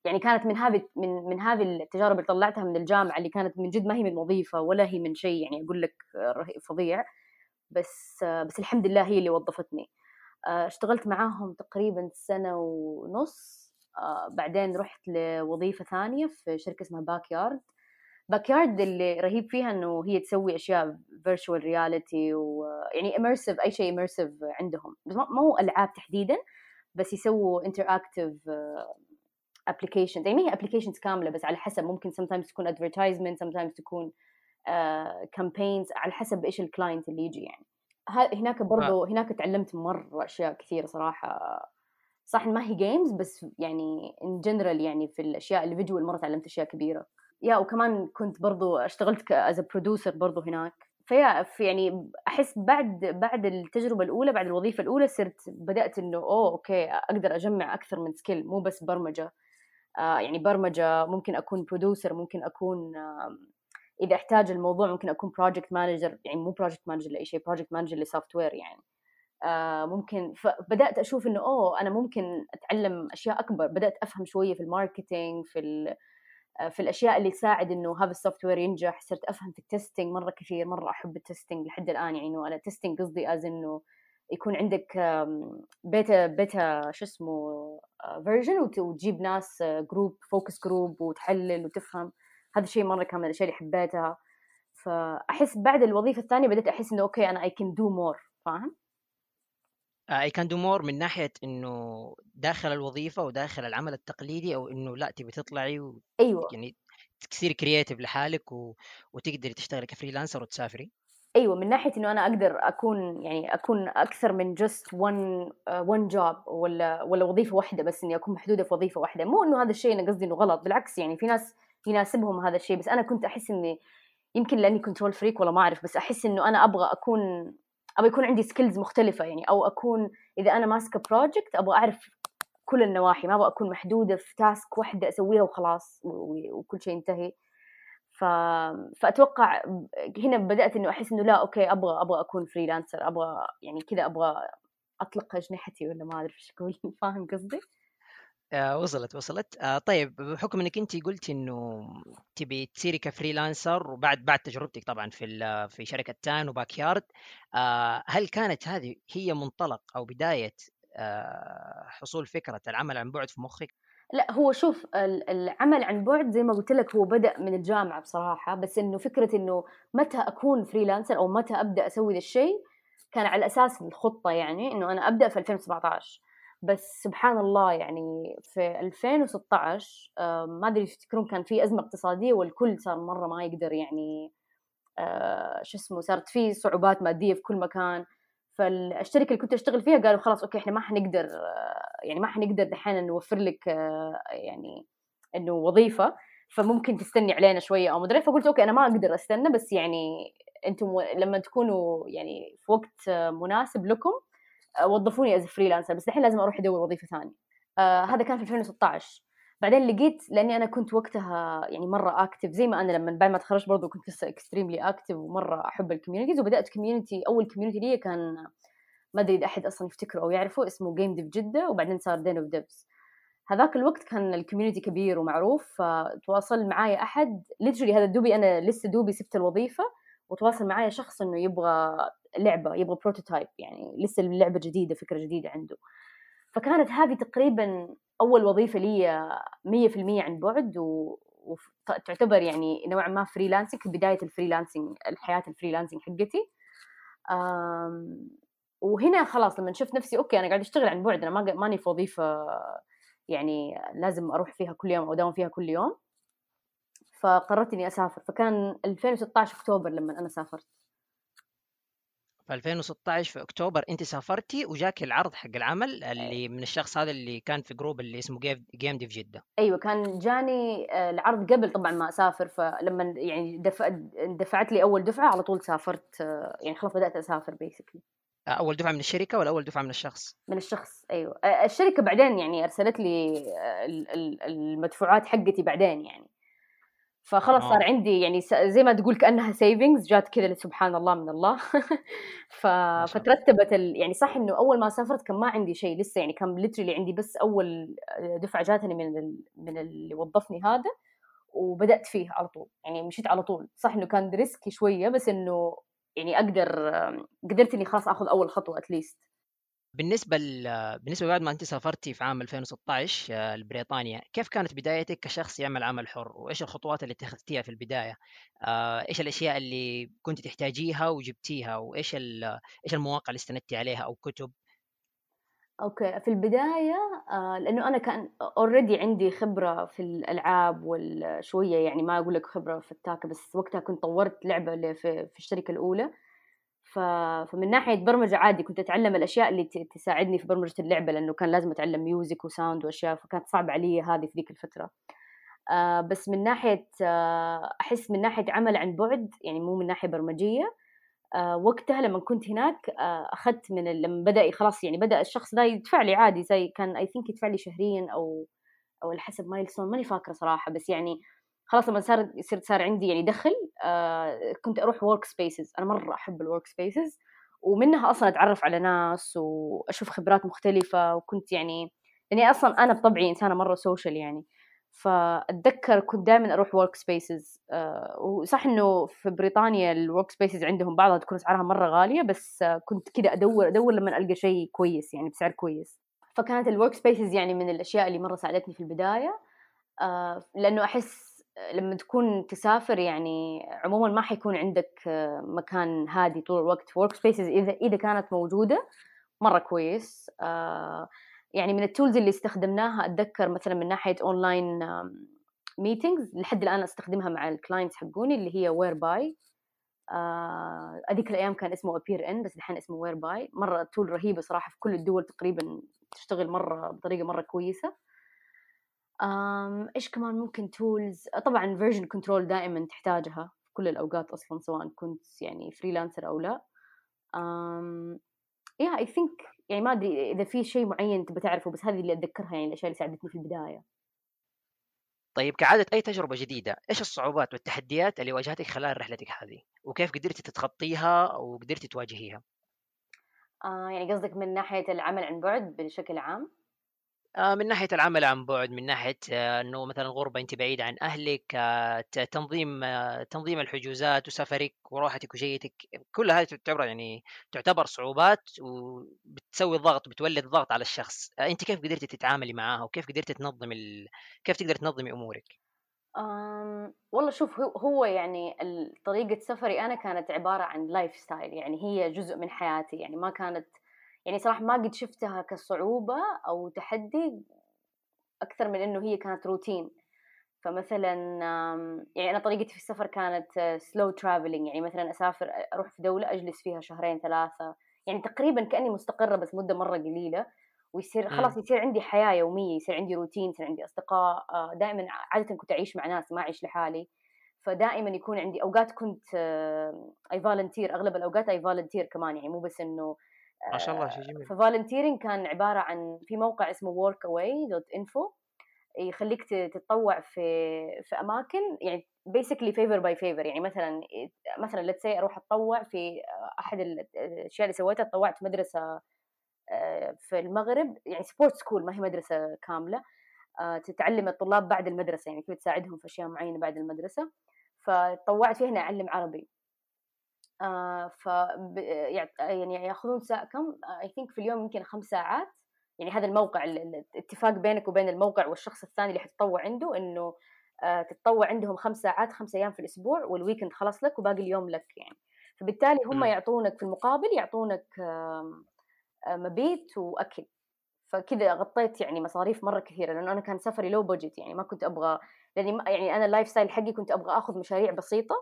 S1: يعني كانت من هذه من من هذه التجارب اللي طلعتها من الجامعة اللي كانت من جد ما هي من وظيفة ولا هي من شيء يعني أقول لك فظيع. بس بس الحمد لله هي اللي وظفتني. آه، اشتغلت معاهم تقريبا سنة ونص. آه، بعدين رحت لوظيفة ثانية في شركة اسمها Backyard Backyard اللي رهيب فيها إنه هي تسوي أشياء virtual reality ويعني immersive أي شيء immersive عندهم. بس ما هو ألعاب تحديدا بس يسووا interactive application يعني ما هي applications كاملة بس على حسب. ممكن sometimes تكون advertisement sometimes تكون campaigns على حسب إيش ال client اللي يجي يعني. هناك برضو هناك تعلمت مرة أشياء كثيرة صراحة. صح ما هي games بس يعني in general يعني في الأشياء الفيديو مره تعلمت أشياء كبيرة. yeah وكمان كنت برضو اشتغلت as producer برضو هناك. ف yeah في يعني أحس بعد بعد التجربة الأولى بعد الوظيفة الأولى صرت بدأت إنه oh okay أقدر أجمع أكثر من skill مو بس برمجة. آه يعني برمجة ممكن أكون producer ممكن أكون آه إذا أحتاج الموضوع ممكن أكون project manager يعني مو project manager لأي شيء project manager ل software يعني. آه ممكن فبدات أشوف إنه oh أنا ممكن أتعلم أشياء أكبر بدأت أفهم شوية في ال marketing في آه، في الأشياء اللي تساعد إنه هذا ال software ينجح. صرت أفهم في ال testing مرة كثير مرة أحب ال testing لحد الآن يعني انه أنا testing قصدي as إنه يكون عندك beta beta شو اسمه version آه، وتجيب ناس group focus group وتحلل وتفهم. هذا الشيء مرة كان من الاشياء اللي حبيتها. فأحس بعد الوظيفة الثانية بديت أحس إنه okay أنا I can do more فاهم؟
S2: I can do more من ناحية إنه داخل الوظيفة وداخل العمل التقليدي أو إنه لا تبي تطلعي و...
S1: أيوه.
S2: يعني تصيري creative لحالك و... وتقدري تشتغلي ك freelancer وتسافري.
S1: أيوه من ناحية إنه أنا أقدر أكون يعني أكون أكثر من just one one job ولا ولا وظيفة واحدة بس إني أكون محدودة في وظيفة واحدة. مو إنه هذا الشيء أنا قصدي إنه غلط بالعكس يعني في ناس يناسبهم هذا الشيء. بس أنا كنت أحس إني يمكن لأني control freak ولا ما أعرف بس أحس إنه أنا أبغى أكون أبغى يكون عندي skills مختلفة يعني. أو أكون إذا أنا ماسكة project أبغى أعرف كل النواحي ما أبغى أكون محدودة في task واحدة أسويها وخلاص وكل شيء ينتهي. ف... فأتوقع هنا بدأت إنه أحس إنه لا okay أبغى أبغى أكون freelancer أبغى يعني كذا أبغى أطلق أجنحتي ولا ما اعرف إيش أقول. فاهم قصدي؟
S2: آه وصلت وصلت آه طيب بحكم إنك انت قلتي إنه تبي تصيري ك freelancer وبعد بعد تجربتك طبعا في في شركة تام و Backyard آه هل كانت هذه هي منطلق أو بداية آه حصول فكرة العمل عن بعد في مخك؟
S1: لا هو شوف العمل عن بعد زي ما قلت لك هو بدأ من الجامعة بصراحة بس إنه فكرة إنه متى أكون freelancer أو متى أبدأ أسوي ذا الشيء كان على أساس الخطة يعني إنه أنا أبدأ في 2017 بس سبحان الله يعني في 2016 ما أدري تفتكرون كان في أزمة اقتصادية والكل صار مرة ما يقدر يعني آه، شو اسمه صارت في صعوبات مادية في كل مكان. فالشركه اللي كنت أشتغل فيها قالوا خلاص okay إحنا ما حنقدر آه، يعني ما حنقدر دحين نوفر لك آه، يعني إنه وظيفة. فممكن تستني علينا شوية أو مدري فقلت okay أنا ما أقدر أستنى بس يعني أنتم لما تكونوا يعني في وقت مناسب لكم وظفوني as freelancer بس الحين لازم أروح أدور وظيفة ثانية. آه هذا كان في 2016 بعدين لقيت لأني أنا كنت وقتها يعني مرة active زي ما أنا لما بعد ما تخرجت برضو كنت لسه extremely active ومرة أحب ال communities وبدأت community أول community لي كان ما أدري إذا أحد أصلا يفتكره أو يعرفه اسمه Game Dev جدة وبعدين صار Den of Devs هذاك الوقت كان ال community كبير ومعروف فتواصل معايا أحد literally هذا دوبي أنا لسه دوبي سبت الوظيفة وتواصل معايا شخص إنه يبغى لعبة يبغى prototype يعني لسه اللعبة جديدة فكرة جديدة عنده. فكانت هذه تقريبا أول وظيفة لي 100% عن بعد و... وتعتبر يعني نوعا ما freelancing بداية ال freelancing الحياة ال freelancing حقتي. أم... وهنا خلاص لما شفت نفسي okay أنا قاعد أشتغل عن بعد أنا ما ماني في وظيفة يعني لازم أروح فيها كل يوم أو أداوم فيها كل يوم. فقررت إني أسافر. فكان 2016 أكتوبر لما أنا سافرت.
S2: في 2016 في أكتوبر انت سافرتي وجاك العرض حق العمل اللي من الشخص هذا اللي كان في group اللي اسمه Game Dev جدة.
S1: أيوه كان جاني آه، العرض قبل طبعا ما أسافر فلما يعني دفع دفعت لي أول دفعة على طول سافرت آه، يعني خلاص بدأت أسافر basically
S2: آه، أول دفعة من الشركة ولا أول دفعة من الشخص؟
S1: من الشخص أيوه. الشركة بعدين يعني أرسلت لي المدفوعات حقتي بعدين يعني. فخلاص صار عندي يعني زي ما تقول كأنها savings جات كذا سبحان الله من الله. ف... فترتبت ال... يعني صح إنه أول ما سافرت كان ما عندي شيء لسه يعني كان literally عندي بس أول دفعة جاتني من ال... من اللي وظفني هذا وبدأت فيه على طول. يعني مشيت على طول. صح إنه كان risky شوية بس إنه يعني أقدر قدرت إني خلاص آخذ أول خطوة at
S2: least بالنسبة بالنسبة بعد ما انت سافرتي في عام 2016 آه، لبريطانيا كيف كانت بدايتك كشخص يعمل عمل حر؟ وإيش الخطوات اللي اتخذتيها في البداية؟ آه، إيش الأشياء اللي كنت تحتاجيها وجبتيها؟ وإيش إيش المواقع اللي استندتي عليها أو كتب؟
S1: okay في البداية آه لأنه أنا كان already عندي خبرة في الألعاب والشويه يعني ما أقول لك خبرة في التاكه بس وقتها كنت طورت لعبة في الشركة الأولى. ف... فمن ناحية برمجة عادي كنت أتعلم الأشياء اللي تساعدني في برمجة اللعبة لأنه كان لازم أتعلم music و sound وأشياء فكانت صعب علي هذه في ذيك الفترة. آه بس من ناحية آه أحس من ناحية عمل عن بعد يعني مو من ناحية برمجية آه وقتها لما كنت هناك آه أخذت من لما بدأ خلاص يعني بدأ الشخص ذا يدفع لي عادي زي كان I think يدفع لي شهريا أو أو على حسب milestone ماني فاكرة صراحة بس يعني خلاص لما صار صرت صار عندي يعني دخل آه كنت أروح workspaces أنا مرة أحب ال workspaces ومنها أصلا أتعرف على ناس وأشوف خبرات مختلفة. وكنت يعني يعني أصلا أنا بطبعي إنسانة مرة social يعني. فأتذكر كنت دائما أروح workspaces آه وصح إنه في بريطانيا ال workspaces عندهم بعضها تكون أسعارها مرة غالية بس آه كنت كذا ادور أدور لما ألقى شيء كويس يعني بسعر كويس. فكانت ال workspaces يعني من الأشياء اللي مرة ساعدتني في البداية. آه لأنه أحس لما تكون تسافر يعني عموما ما حيكون عندك مكان هادي طول الوقت workspaces إذا إذا كانت موجودة مرة كويس. آه، يعني من ال tools اللي استخدمناها أتذكر مثلا من ناحية online meetings لحد الآن أستخدمها مع ال clients حقوني اللي هي Whereby هذيك الأيام كان اسمه appear.in بس الحين اسمه Whereby مرة tool رهيبة صراحة في كل الدول تقريبا تشتغل مرة بطريقة مرة كويسة. إيش كمان ممكن tools طبعا version control دائما تحتاجها في كل الأوقات أصلا سواء كنت يعني freelancer أو لا yeah I think يعني ما أدري إذا في شيء معين تبغى تعرفه بس هذه اللي أتذكرها يعني الأشياء اللي ساعدتني في البداية
S2: طيب كعادة أي تجربة جديدة، إيش الصعوبات والتحديات اللي واجهتك خلال رحلتك هذه؟ وكيف قدرتي تتخطيها أو قدرتي تواجهيها؟
S1: آه يعني قصدك من ناحية العمل عن بعد بشكل عام؟
S2: آه، من ناحية العمل عن بُعد، من ناحية آه، إنه مثلًا غُربة أنتِ بعيدة عن أهلِك، آه، تنظيم تنظيم الحجوزات وسفرِك وراحتِك وجيتِك، كل هذه تعتبر يعني تعتبر صعوبات وبتسوي ضغط بتولِّد ضغط على الشخص، أنتِ كيف قدرتِ تتعاملي معاها وكيف قدرتِ تنظّمي ال كيف تقدري تنظّمي أمورِك؟
S1: آمم، والله شوف هو يعني طريقة سفري أنا كانت عبارة عن lifestyle يعني هي جزء من حياتي، يعني ما كانت يعني صراحة ما قد شفتها كصعوبة أو تحدي أكثر من إنه هي كانت روتين. فمثلا يعني أنا طريقتي في السفر كانت slow traveling يعني مثلا أسافر أروح في دولة أجلس فيها شهرين ثلاثة. يعني تقريبا كأني مستقرة بس مدة مرة قليلة. ويصير خلاص يصير عندي حياة يومية يصير عندي روتين يصير عندي أصدقاء. آه، دائما عادة كنت أعيش مع ناس ما أعيش لحالي. فدائما يكون عندي أوقات كنت I volunteer أغلب الأوقات I volunteer كمان. يعني مو بس إنه
S2: ما شاء الله شيء جميل.
S1: ف volunteering كان عبارة عن في موقع اسمه workaway.info يخليك تتطوع في في أماكن يعني basically favor by favor يعني مثلا مثلا let's أروح أتطوع في أحد الأشياء اللي سويتها تطوعت في مدرسة آه، في المغرب يعني support school ما هي مدرسة كاملة آه، تتعلم الطلاب بعد المدرسة يعني كيف تساعدهم في أشياء معينة بعد المدرسة فتطوعت فيها إني أعلم عربي. آه ف يعني يأخذون ساعة كم؟ I think في اليوم يمكن خمس ساعات. يعني هذا الموقع الاتفاق بينك وبين الموقع والشخص الثاني اللي حتطوع عنده إنه آه تتطوع عندهم خمس ساعات خمس أيام في الأسبوع وال weekend خلاص لك وباقي اليوم لك يعني. فبالتالي هم يعطونك في المقابل يعطونك آه مبيت وأكل. فكذا غطيت يعني مصاريف مرة كثيرة لأنه أنا كان سفري low budget يعني ما كنت أبغى لأني يعني أنا ال lifestyle حقي كنت أبغى آخذ مشاريع بسيطة.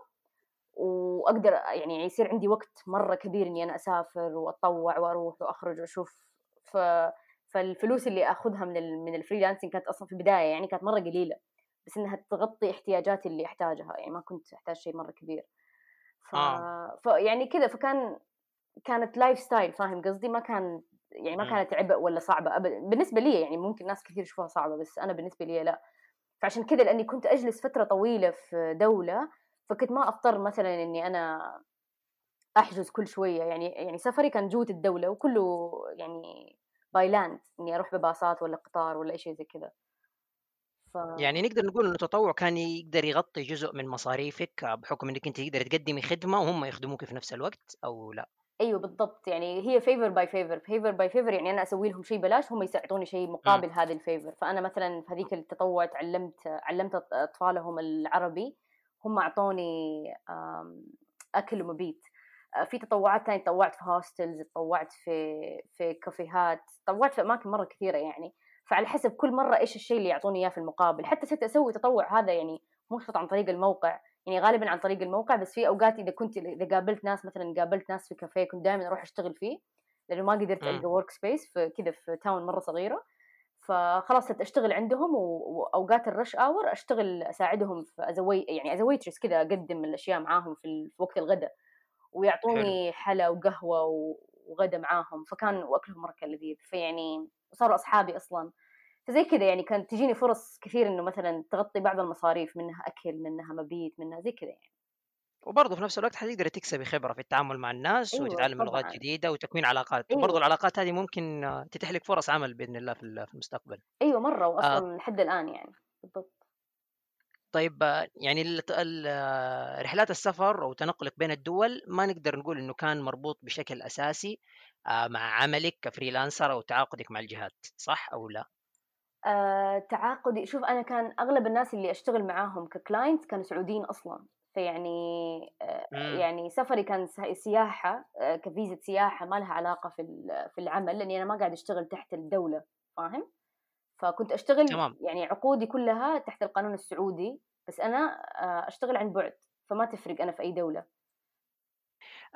S1: وأقدر يعني يصير عندي وقت مرة كبير إني أنا أسافر واتطوع وأروح وأخرج وأشوف. ف فالفلوس اللي أخذها من ال من ال freelancing كانت أصلا في البداية يعني كانت مرة قليلة بس إنها تغطي احتياجاتي اللي أحتاجها. يعني ما كنت أحتاج شيء مرة كبير. ف... آه. فيعني كذا. فكان كانت lifestyle فاهم قصدي؟ ما كان يعني ما كانت عبء ولا صعبة ابدا بالنسبة لي يعني ممكن ناس كثير يشوفوها صعبة بس أنا بالنسبة لي لا. فعشان كذا لأني كنت أجلس فترة طويلة في دولة فكنت ما اضطر مثلا إني أنا أحجز كل شوية. يعني يعني سفري كان جوة الدولة وكله يعني by land إني أروح بباصات ولا قطار ولا شيء زي كذا.
S2: ف... يعني نقدر نقول إنه التطوع كان يقدر يغطي جزء من مصاريفك بحكم إنك أنت تقدر تقدمي خدمة وهم يخدموك في نفس الوقت أو لا؟
S1: أيوه بالضبط. يعني هي favor by favor favor by favor يعني أنا أسوي لهم شيء بلاش هم يساعدوني شيء مقابل هذا ال favor فأنا مثلا في هذيك التطوع تعلمت علمت أطفالهم العربي هم أعطوني أكل ومبيت آه، في تطوعات ثانية تطوعت في hostels تطوعت في في كافيهات تطوعت في أماكن مرة كثيرة يعني. فعلى حسب كل مرة إيش الشيء اللي يعطوني إياه في المقابل. حتى صرت أسوي تطوع هذا يعني مو شرط عن طريق الموقع. يعني غالبا عن طريق الموقع بس في أوقات إذا كنت إذا قابلت ناس مثلا قابلت ناس في كافيه كنت دائما أروح أشتغل فيه لأنه ما قدرت ألقى workspace في كذا في town مرة صغيرة. فخلاص صرت أشتغل عندهم واوقات ال rush hour أشتغل أساعدهم في ازوي يعني ازويترس كذا أقدم الأشياء معاهم في, في وقت الغداء ويعطوني حلا وقهوة وغدا معاهم. فكان وأكلهم مره كان لذيذ. فيعني وصاروا أصحابي أصلا. فزي كذا يعني كانت تجيني فرص كثير إنه مثلا تغطي بعض المصاريف منها أكل منها مبيت منها زي كذا يعني.
S2: وبرضه في نفس الوقت حتقدر تكسبي خبرة في التعامل مع الناس أيوة وتتعلم لغات جديدة وتكوين علاقات. أيوة. وبرضه العلاقات هذه ممكن تتيح لك فرص عمل بإذن الله في المستقبل.
S1: أيوه مرة واصلا آه. لحد الآن يعني. بالضبط.
S2: طيب يعني رحلات السفر أو تنقلك بين الدول ما نقدر نقول إنه كان مربوط بشكل أساسي آه، مع عملك ك freelancer أو تعاقدك مع الجهات صح أو لا؟
S1: آه، تعاقدي. شوف أنا كان أغلب الناس اللي أشتغل معاهم ك client كانوا سعوديين أصلا. فيعني آه، يعني سفري كان سياحة آه، كفيزة سياحة ما لها علاقة في في العمل لأني أنا ما قاعد أشتغل تحت الدولة فاهم؟ فكنت أشتغل تمام. يعني عقودي كلها تحت القانون السعودي بس أنا أشتغل عن بعد فما تفرق أنا في أي دولة.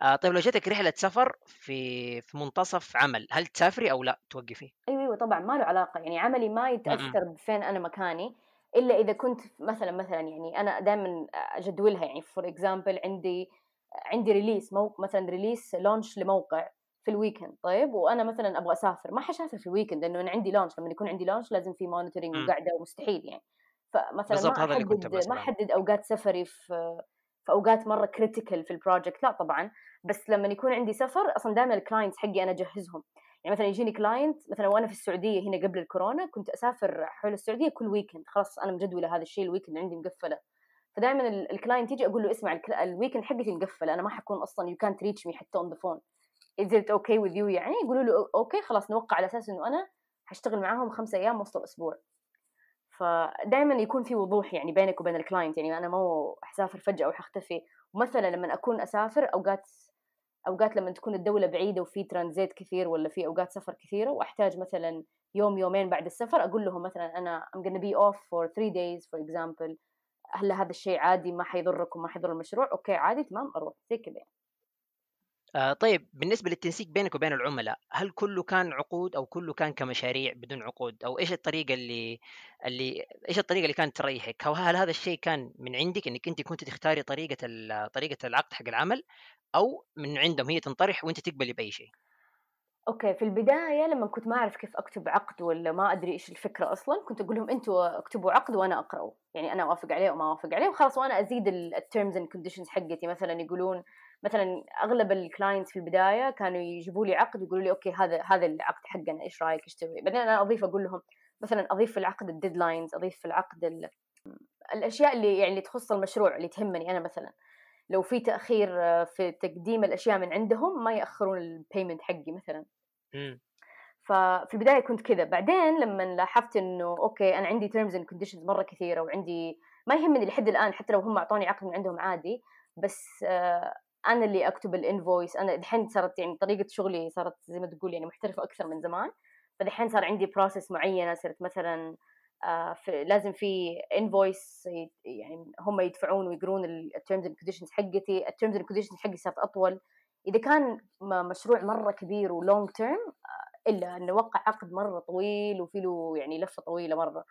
S2: آه طيب لو جاتك رحلة سفر في في منتصف عمل هل تسافري أو لا توقفي؟
S1: أيوه أيوه طبعا ما له علاقة يعني عملي ما يتأثر بفين أنا مكاني. إلا إذا كنت مثلا مثلا يعني أنا دائما أجدولها يعني for example عندي عندي release موقع مثلا release launch لموقع في ال weekend طيب؟ وأنا مثلا أبغى أسافر. ما حسافر في ال weekend لأنه أنا عندي launch لما يكون عندي launch لازم في monitoring وقعده ومستحيل يعني. فمثلا ما أحدد ما أحدد أوقات سفري في في أوقات مرة critical في ال project لا طبعا. بس لما يكون عندي سفر أصلا دائما ال clients حقي أنا أجهزهم. يعني مثلا يجيني client مثلا وأنا في السعودية هنا قبل الكورونا كنت أسافر حول السعودية كل weekend خلاص أنا مجدولة هذا الشيء ال weekend عندي مقفلة. فدائما ال client يجي أقول له اسمع ال weekend حقتي مقفلة أنا ما حكون أصلا يو كانت ريتش مي حتى on the phone is it okay with you يعني؟ يقولوا له okay خلاص نوقع على أساس إنه أنا حاشتغل معاهم خمسة أيام وسط الأسبوع. فدائما يكون في وضوح يعني بينك وبين ال client يعني أنا مو حسافر فجأة وحختفي. ومثلا لما أكون أسافر أوقات أوقات لما تكون الدولة بعيدة وفي ترانزيت كثير ولا في أوقات سفر كثيرة وأحتاج مثلا يوم يومين بعد السفر أقول لهم مثلا أنا I'm gonna be off for three days for example هل هذا الشيء عادي ما حيضركم ما حيضر المشروع؟ okay عادي تمام أروح زي كذا
S2: آه طيب بالنسبة للتنسيق بينك وبين العملاء هل كله كان عقود أو كله كان كمشاريع بدون عقود؟ أو إيش الطريقة اللي اللي إيش الطريقة اللي كانت تريحك؟ أو هل هذا الشيء كان من عندك إنك أنت كنت تختاري طريقة طريقة العقد حق العمل أو من عندهم هي تنطرح وأنت تقبلي بأي شيء؟
S1: okay في البداية لما كنت ما أعرف كيف أكتب عقد ولا ما أدري إيش الفكرة أصلا كنت أقول لهم أنتم اكتبوا عقد وأنا أقرأه. يعني أنا أوافق عليه وما أوافق عليه وخلاص وأنا أزيد ال terms and conditions حقتي. مثلا يقولون مثلا أغلب ال clients في البداية كانوا يجيبوا لي عقد يقولوا لي okay هذا هذا العقد حقنا إيش رأيك إيش تسوي بعدين أنا أضيف أقول لهم مثلا أضيف في العقد ال deadlines أضيف في العقد الأشياء اللي يعني تخص المشروع اللي تهمني أنا مثلا. لو في تأخير في تقديم الأشياء من عندهم ما يأخرون ال payment حقي مثلا. ففي البداية كنت كذا. بعدين لما لاحظت إنه okay أنا عندي terms and conditions مرة كثيرة وعندي ما يهمني لحد الآن حتى لو هم أعطوني عقد من عندهم عادي بس آه أنا اللي أكتب ال invoice. أنا دحين صارت يعني طريقة شغلي صارت زي ما تقول يعني محترفة أكثر من زمان. فدحين صار عندي process معينة صرت مثلا آه في لازم في invoice يعني هم يدفعون ويقرون ال terms and conditions حقتي. ال terms and conditions حقي صارت أطول. إذا كان مشروع مرة كبير و long term إلا إنه وقع عقد مرة طويل وفي له يعني لفة طويلة مرة.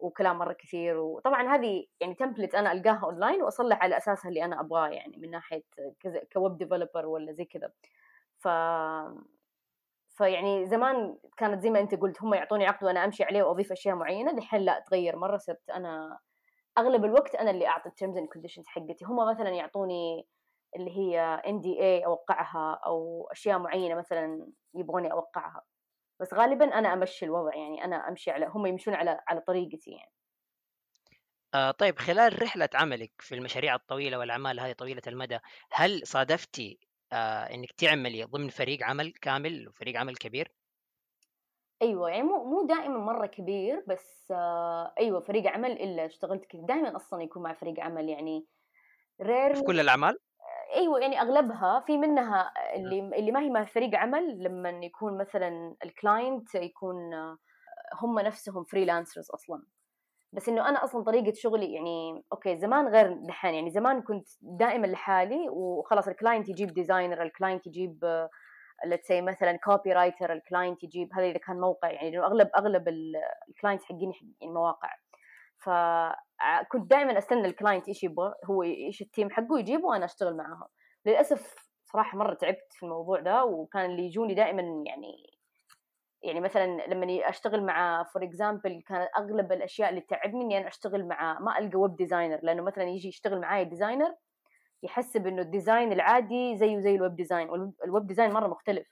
S1: وكلام مرة كثير وطبعا هذه يعني template أنا ألقاها اونلاين وأصلح على أساسها اللي أنا أبغاه يعني من ناحية كذا ك web developer ولا زي كذا. ف فيعني زمان كانت زي ما أنت قلت هم يعطوني عقد وأنا أمشي عليه وأضيف أشياء معينة الحين لا تغير. مرة صرت أنا أغلب الوقت أنا اللي أعطي ال terms and conditions حقتي. هم مثلا يعطوني اللي هي NDA أوقعها أو أشياء معينة مثلا يبغوني أوقعها. بس غالبا أنا أمشي الوضع يعني أنا أمشي على هم يمشون على على طريقتي يعني
S2: آه طيب خلال رحلة عملك في المشاريع الطويلة والأعمال هذه طويلة المدى هل صادفتي آه إنك تعملي ضمن فريق عمل كامل وفريق عمل كبير؟
S1: أيوه يعني مو مو دائما مرة كبير بس آه أيوه فريق عمل إلا اشتغلت كذا دائما أصلا يكون مع فريق عمل يعني
S2: رير في كل الأعمال؟
S1: إيوه يعني أغلبها في منها اللي اللي ما هي مع فريق عمل لما يكون مثلا الكلاينت يكون هم نفسهم freelancers أصلا. بس إنه أنا أصلا طريقة شغلي يعني okay زمان غير دحين يعني زمان كنت دائما لحالي وخلاص ال client يجيب designer ال client يجيب let's say مثلا copywriter ال client يجيب هذا إذا كان موقع يعني أغلب أغلب ال client حقين يعني مواقع. فكنت دائما أستنى ال client إيش يبغى هو إيش ال team حقه يجيبه وأنا أشتغل معاهم للأسف صراحة مرة تعبت في الموضوع ده وكان اللي يجوني دائما يعني يعني مثلا لما أشتغل مع for example كان أغلب الأشياء اللي تعبني إني أنا أشتغل مع ما ألقى web designer لأنه مثلا يجي يشتغل معاي designer يحسب انه ال design العادي زيه زي ال web design وال web design مرة مختلف.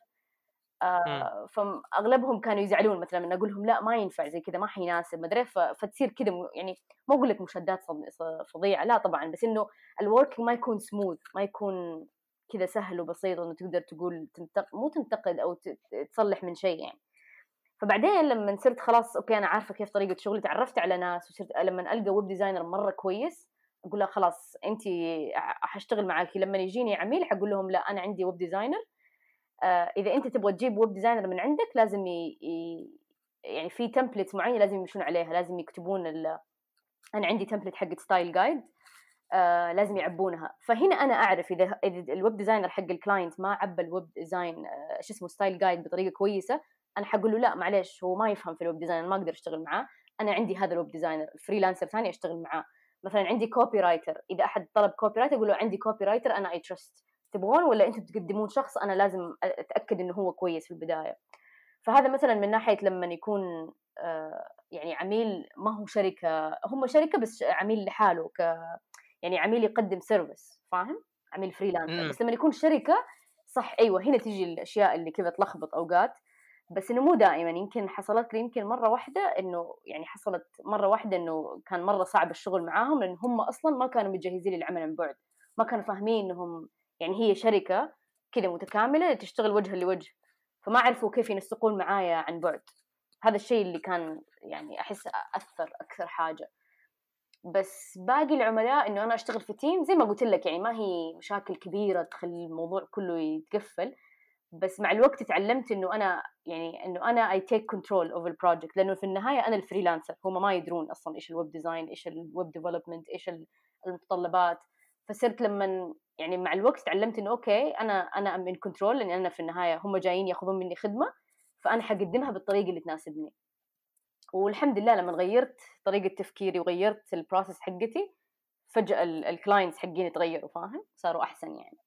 S1: آه فاغلبهم كانوا يزعلون مثلا من أقول لهم لا ما ينفع زي كذا ما حيناسب مدري فتصير كذا يعني ما أقول لك مشادات فظيعة لا طبعا بس إنه ال work ما يكون سموث ما يكون كذا سهل وبسيط انه تقدر تقول تنتق... مو تنتقد أو تصلح من شيء يعني. فبعدين لما صرت خلاص okay أنا عارفة كيف طريقة شغلي تعرفت على ناس وصرت لما ألقى web designer مرة كويس أقول لها خلاص انت حاشتغل معاكي لما يجيني عميل حقول لهم لا أنا عندي web designer إذا أنت تبغى تجيب web designer من عندك لازم ي... يعني في template معينه لازم يمشون عليها. لازم يكتبون ال... أنا عندي template حق style guide آه لازم يعبونها. فهنا أنا أعرف إذا إذا ال web designer حق ال client ما عبى ال web design آه شو اسمه style guide بطريقة كويسة أنا حقول له لا معلش هو ما يفهم في ال web design ما أقدر أشتغل معاه. أنا عندي هذا ال web designer freelancer ثاني أشتغل معاه. مثلا عندي copywriter إذا أحد طلب copywriter أقول له عندي copywriter أنا I trust تبغون ولا أنتم تقدمون شخص أنا لازم أتأكد إنه هو كويس في البداية؟ فهذا مثلا من ناحية لما يكون يعني عميل ما هو شركة هم شركة بس عميل لحاله ك يعني عميل يقدم service فاهم؟ عميل freelancer بس لما يكون شركة صح أيوه هنا تجي الأشياء اللي كذا تلخبط أوقات. بس إنه مو دائما يمكن حصلت لي يمكن مرة واحدة إنه يعني حصلت مرة واحدة إنه كان مرة صعب الشغل معاهم لأن هم أصلا ما كانوا مجهزين للعمل عن بعد. ما كانوا فاهمين إنهم يعني هي شركة كذا متكاملة تشتغل وجها لوجه فما عرفوا كيف ينسقون معايا عن بعد. هذا الشيء اللي كان يعني أحس أثر أكثر حاجة. بس باقي العملاء إنه أنا أشتغل في team زي ما قلت لك يعني ما هي مشاكل كبيرة تخلي الموضوع كله يتقفل. بس مع الوقت تعلمت إنه أنا يعني إنه أنا I take control of ال project لأنه في النهاية أنا ال freelancer هم ما يدرون أصلا إيش ال web design إيش ال web development إيش المتطلبات. فصرت لما يعني مع الوقت تعلمت إنه okay أنا أنا am in control لأن أنا في النهاية هم جايين يأخذون مني خدمة فأنا حقدمها بالطريقة اللي تناسبني. والحمد لله لما غيرت طريقة تفكيري وغيرت ال process حقتي فجأة ال clients حقين تغيروا فاهم؟ صاروا أحسن يعني.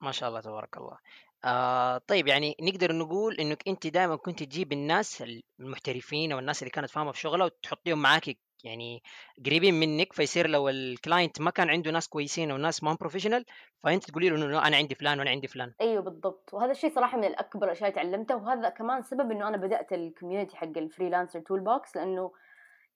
S2: ما شاء الله تبارك الله. آه طيب يعني نقدر نقول إنك أنت دائما كنت تجيب الناس المحترفين أو الناس اللي كانت فاهمة في شغلها وتحطيهم معاك يعني قريبين منك فيصير لو ال client ما كان عنده ناس كويسين أو ناس ما professional فأنت تقولي له إنه أنا عندي فلان وأنا عندي فلان
S1: أيوه بالضبط وهذا الشيء صراحة من الأكبر الاشياء اللي تعلمتها وهذا كمان سبب إنه أنا بدأت ال community حق ال freelancer toolbox لأنه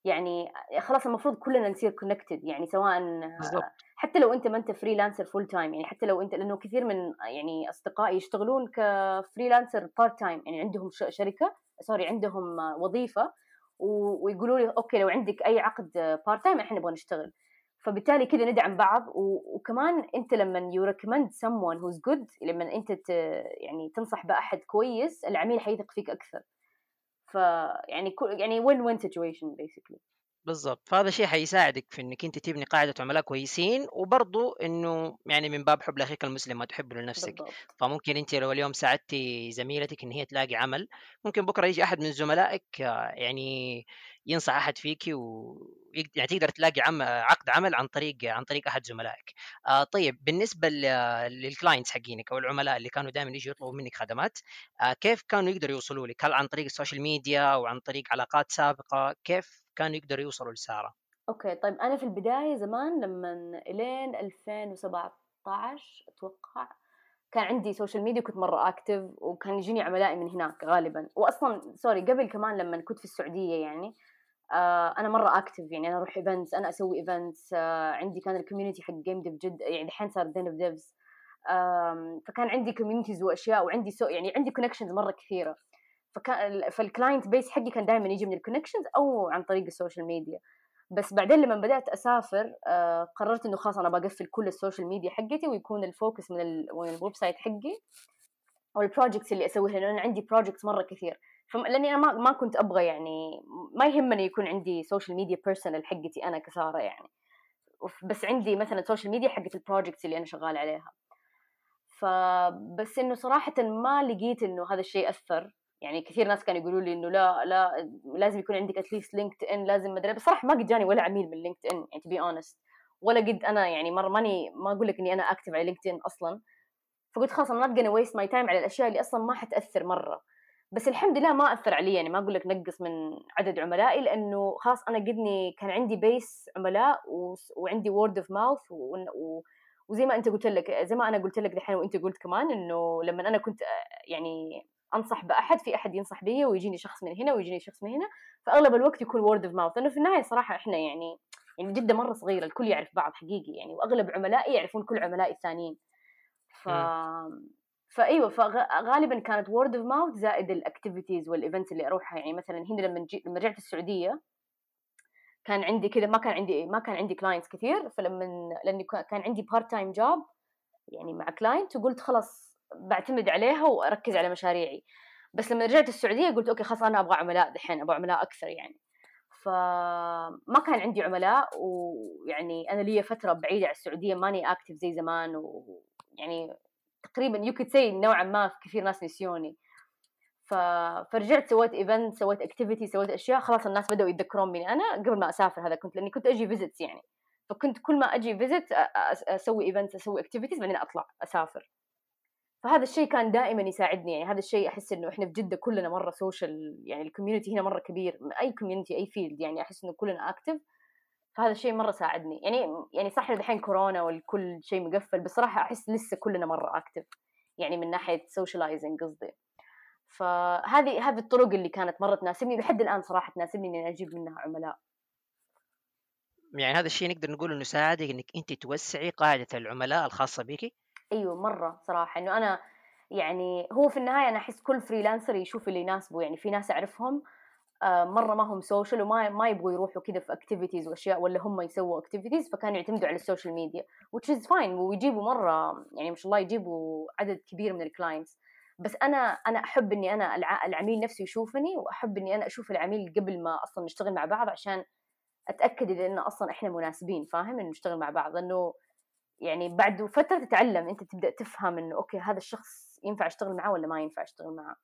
S1: يعني خلاص المفروض كلنا نصير connected يعني سواء بالضبط. حتى لو أنت ما أنت freelancer full time يعني حتى لو أنت لأنه كثير من يعني أصدقائي يشتغلون ك freelancer part time يعني عندهم شركة sorry عندهم وظيفة ويقولوا لي okay لو عندك أي عقد part time إحنا نبغى نشتغل. فبالتالي كذا ندعم بعض وكمان أنت لما you recommend someone who's good لما أنت يعني تنصح بأحد كويس العميل حيثق فيك أكثر. فيعني يعني win win situation basically
S2: بالضبط فهذا شيء حيساعدك في إنك أنت تبني قاعدة عملاء كويسين وبرضه إنه يعني من باب حب لاخيك المسلم ما تحب لنفسك بالضبط. فممكن أنت لو اليوم ساعدتي زميلتك إن هي تلاقي عمل ممكن بكرة يجي أحد من زملائك يعني ينصح أحد فيك و يعني تقدر تلاقي عم عقد عمل عن طريق عن طريق أحد زملائك. آه طيب بالنسبة لل clients حقينك أو العملاء اللي كانوا دائما يجوا يطلبوا منك خدمات آه كيف كانوا يقدروا يوصلوا لك؟ هل عن طريق ال social media أو عن طريق علاقات سابقة؟ كيف كانوا يقدروا يوصلوا لسارة؟
S1: okay طيب أنا في البداية زمان لما إلين 2017 أتوقع كان عندي social media كنت مرة active وكان يجيني عملائي من هناك غالبا. واصلا sorry قبل كمان لما كنت في السعودية يعني آه أنا مرة active يعني أنا أروح events أنا أسوي events آه عندي كان ال community حق game dev جد يعني الحين صار دين اوف ديفز فكان عندي communities وأشياء وعندي so يعني عندي connections مرة كثيرة. فال client base حقي كان دائما يجي من ال connections أو عن طريق ال social media بس بعدين لما بدأت أسافر آه قررت إنه خلاص أنا بقفل كل ال social media حقتي ويكون ال focus من ال website حقي وال projects اللي أسويها لأنه أنا عندي projects مرة كثير. لأني أنا ما ما كنت أبغى يعني ما يهمني يكون عندي social media personal حقتي أنا كسارة يعني. بس عندي مثلا social media حقت ال projects اللي أنا شغال عليها. فبس إنه صراحة ما لقيت إنه هذا الشيء أثر. يعني كثير ناس كانوا يقولوا لي إنه لا لا لازم يكون عندك at least LinkedIn لازم مدري بصراحه ما قد جاني ولا عميل من LinkedIn يعني to be honest ولا قد أنا يعني مرة ماني ما أقول لك إني أنا active على LinkedIn أصلا. فقلت خلاص أنا gonna waste my time على الأشياء اللي أصلا ما حتأثر مرة. بس الحمد لله ما أثر علي يعني ما أقول لك نقص من عدد عملائي لأنه خلاص أنا قدني كان عندي base عملاء و... وعندي word of mouth وزي ما أنت قلت لك زي ما أنا قلت لك دحين وأنت قلت كمان إنه لما أنا كنت يعني أنصح بأحد في أحد ينصح بي ويجيني شخص من هنا ويجيني شخص من هنا فأغلب الوقت يكون word of mouth لأنه في النهاية صراحة إحنا يعني يعني جدة مرة صغيرة الكل يعرف بعض حقيقي يعني وأغلب عملائي يعرفون كل عملائي الثانيين. ف فأيوة فغالبا كانت word of mouth زائد ال activities وال events اللي أروحها. يعني مثلا هنا لما جي... لما رجعت السعودية كان عندي كذا ما كان عندي ما كان عندي clients كثير فلما لأني كان عندي part-time job يعني مع client وقلت خلاص بعتمد عليها وأركز على مشاريعي. بس لما رجعت السعودية قلت okay خلاص أنا أبغى عملاء دحين أبغى عملاء أكثر يعني. فما كان عندي عملاء ويعني أنا لي فترة بعيدة عن السعودية ماني active زي زمان ويعني تقريبا you could say نوعا ما كثير ناس نسيوني. ف... فرجعت سويت event سويت activity سويت أشياء خلاص الناس بدأوا يتذكرون مني. أنا قبل ما أسافر هذا كنت لأني كنت أجي visits يعني. فكنت كل ما أجي visit أسوي events أسوي activities بعدين أطلع أسافر. فهذا الشيء كان دائما يساعدني يعني هذا الشيء أحس إنه إحنا في جدة كلنا مرة social يعني ال community هنا مرة كبير أي community أي field يعني أحس إنه كلنا active فهذا الشيء مرة ساعدني يعني يعني صح الحين كورونا والكل شيء مقفل بس صراحة أحس لسه كلنا مرة active يعني من ناحية socializing قصدي. فهذه هذه الطرق اللي كانت مرة تناسبني لحد الآن صراحة تناسبني إني أجيب منها عملاء.
S2: يعني هذا الشيء نقدر نقول إنه ساعدك إنك أنت توسعي قاعدة العملاء الخاصة بك
S1: أيوه مرة صراحة. إنه أنا يعني هو في النهاية أنا أحس كل freelancer يشوف اللي يناسبه. يعني في ناس أعرفهم آه، مرة ما هم social وما ما يبغوا يروحوا كذا في activities وأشياء ولا هم يسووا activities فكانوا يعتمدوا على ال social media which is fine. ويجيبوا مرة يعني ما شاء الله يجيبوا عدد كبير من ال clients بس أنا أنا أحب إني أنا العميل نفسه يشوفني وأحب إني أنا أشوف العميل قبل ما أصلا نشتغل مع بعض عشان أتأكد إذا أصلا إحنا مناسبين فاهم؟ إنه نشتغل مع بعض. لأنه يعني بعد فترة تتعلم أنت تبدأ تفهم إنه okay هذا الشخص ينفع اشتغل معاه ولا ما ينفع اشتغل معاه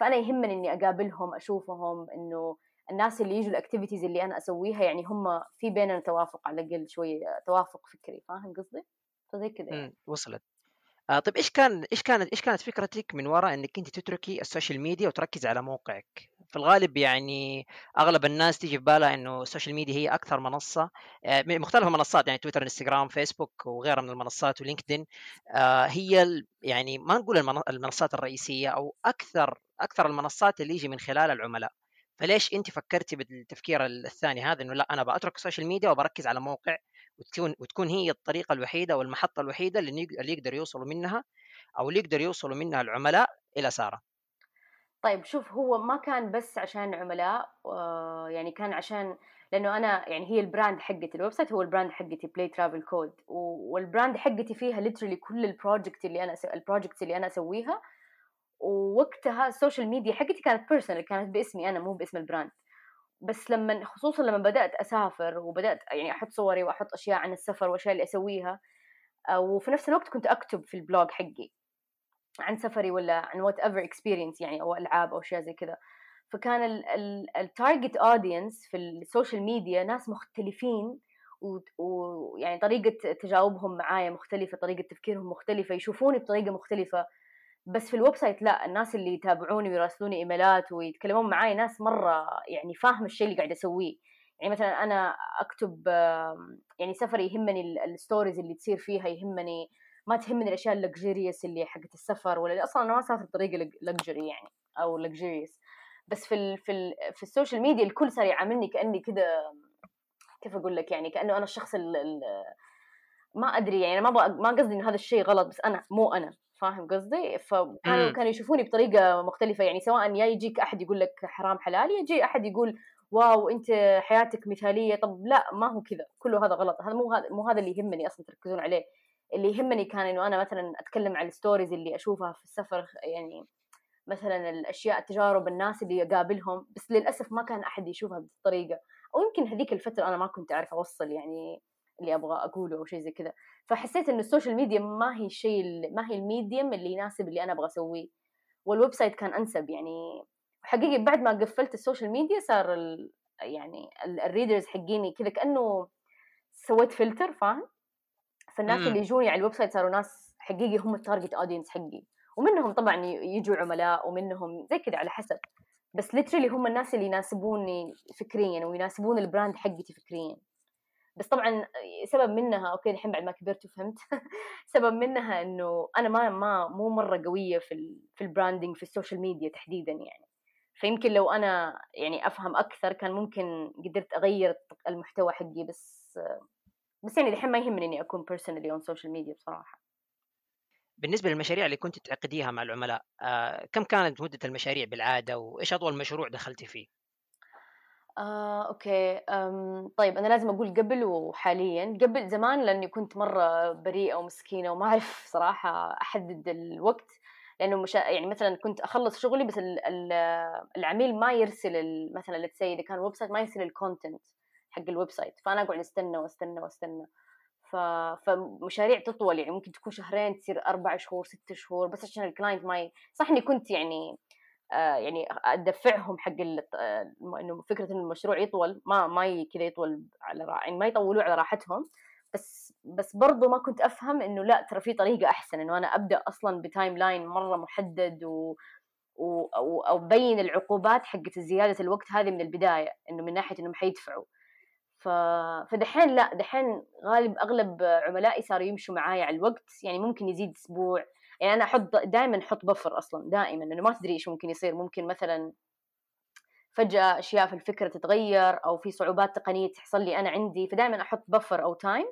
S1: فأنا يهمني إني أقابلهم أشوفهم إنه الناس اللي يجوا ال activities اللي أنا أسويها يعني هم في بيننا توافق على الأقل شوية توافق فكري فاهم قصدي؟ فزي كذا يعني.
S2: وصلت آه طيب إيش كان إيش كانت إيش كانت فكرتك من وراء إنك أنت تتركي ال social media وتركزي على موقعك؟ في الغالب يعني أغلب الناس تيجي في بالها إنه ال social media هي أكثر منصة آه مختلف المنصات يعني تويتر انستغرام فيسبوك وغيرها من المنصات و LinkedIn آه هي يعني ما نقول المنصات الرئيسية أو أكثر أكثر المنصات اللي يجي من خلال العملاء. فليش أنت فكرتي بالتفكير الثاني هذا إنه لا أنا بترك ال social media وبركز على موقع وتكون وتكون هي الطريقة الوحيدة والمحطة الوحيدة اللي اللي يقدر يوصلوا منها أو اللي يقدر يوصلوا منها العملاء إلى سارة؟
S1: طيب شوف هو ما كان بس عشان عملاء آه، يعني كان عشان لأنه أنا يعني هي ال brand حقتي ال website هو ال brand حقتي Play Travel Code وال brand حقتي فيها literally كل ال project اللي أنا ال projects اللي أنا أسويها. ووقتها ال social media حقتي كانت personal كانت باسمي أنا مو باسم ال brand بس لما خصوصا لما بدأت أسافر وبدأت يعني أحط صوري وأحط أشياء عن السفر وأشياء اللي أسويها آه، وفي نفس الوقت كنت أكتب في ال blog حقي. عن سفري ولا عن whatever experience يعني أو ألعاب أو اشياء زي كذا. فكان ال target audience في ال social media ناس مختلفين ويعني طريقة تجاوبهم معايا مختلفة طريقة تفكيرهم مختلفة يشوفوني بطريقة مختلفة. بس في ال website لا الناس اللي يتابعوني ويراسلوني إيميلات ويتكلمون معاي ناس مرة يعني فاهم الشيء اللي قاعد أسويه. يعني مثلا أنا أكتب يعني سفري يهمني ال stories اللي تصير فيها يهمني ما تهمني الأشياء ال luxurious اللي حقت السفر ولا أصلا أنا ما اسافر بطريقه luxury يعني أو luxurious بس في ال في ال في ال social media الكل صار يعاملني كأني كذا كيف أقول لك يعني كأنه أنا الشخص ال ما أدري يعني ما ما قصدي ان هذا الشيء غلط بس أنا مو أنا فاهم قصدي؟ فكانوا كانوا يشوفوني بطريقة مختلفة يعني سواء يا يجيك أحد يقول لك حرام حلال يجي أحد يقول wow أنت حياتك مثالية طب لأ ما هو كذا كله هذا غلط هذا مو هذا مو هذا اللي يهمني أصلا تركزون عليه. اللي يهمني كان إنه أنا مثلا أتكلم عن ال stories اللي أشوفها في السفر يعني مثلا الأشياء تجارب الناس اللي اقابلهم بس للأسف ما كان أحد يشوفها بالطريقة. أو يمكن هذيك الفترة أنا ما كنت أعرف أوصل يعني اللي أبغى أقوله أو شيء زي كذا. فحسيت إنه ال social media ما هي الشيء ما هي ال medium اللي يناسب اللي أنا أبغى أسويه. وال website كان أنسب يعني. حقيقي بعد ما قفلت ال social media صار ال يعني ال readers حقيني كذا كأنه سويت فلتر فاهم؟ فالناس اللي يجوني على ال website صاروا ناس حقيقي هم ال target audience حقي. ومنهم طبعا يجوا عملاء ومنهم زي كذا على حسب. بس literally هم الناس اللي يناسبوني فكريا ويناسبون ال brand حقتي فكريا. بس طبعا سبب منها okay الحين بعد ما كبرت وفهمت. سبب منها إنه أنا ما ما مو مرة قوية في في ال branding في ال social media تحديدا يعني. فيمكن لو أنا يعني أفهم أكثر كان ممكن قدرت أغير المحتوى حقي بس بس يعني الحين ما يهمني إني أكون personally on social media بصراحة.
S2: بالنسبة للمشاريع اللي كنت تعقديها مع العملاء آه، كم كانت مدة المشاريع بالعادة وإيش أطول مشروع دخلتي فيه؟
S1: آه، okay أم طيب أنا لازم أقول قبل وحاليا. قبل زمان لأني كنت مرة بريئة ومسكينة وما أعرف صراحة أحدد الوقت لأنه مش يعني مثلا كنت أخلص شغلي بس العميل ما يرسل مثلا let's say إذا كان website ما يرسل ال content حق ال website فأنا أقعد أستنى وأستنى وأستنى ف... فمشاريع تطول يعني ممكن تكون شهرين تصير أربع شهور ست شهور بس عشان ال client ما. صح إني كنت يعني آه، يعني أدفعهم حق آه، إنه فكرة انه المشروع يطول ما ما كذا يطول على يعني ما يطولوه على راحتهم بس بس برضو ما كنت أفهم إنه لا ترى في طريقة أحسن إنه أنا أبدأ أصلا ب timeline مرة محدد و أو أو أبين العقوبات حقت زيادة الوقت هذه من البداية إنه من ناحية إنهم حيدفعوا ف... فدحين لا دحين غالب أغلب عملائي صاروا يمشوا معايا على الوقت يعني ممكن يزيد أسبوع. يعني أنا أحط دائما أحط buffer أصلا دائما لأنه ما تدري إيش ممكن يصير. ممكن مثلا فجأة أشياء في الفكرة تتغير أو في صعوبات تقنية تحصل لي أنا عندي فدائما أحط buffer أو time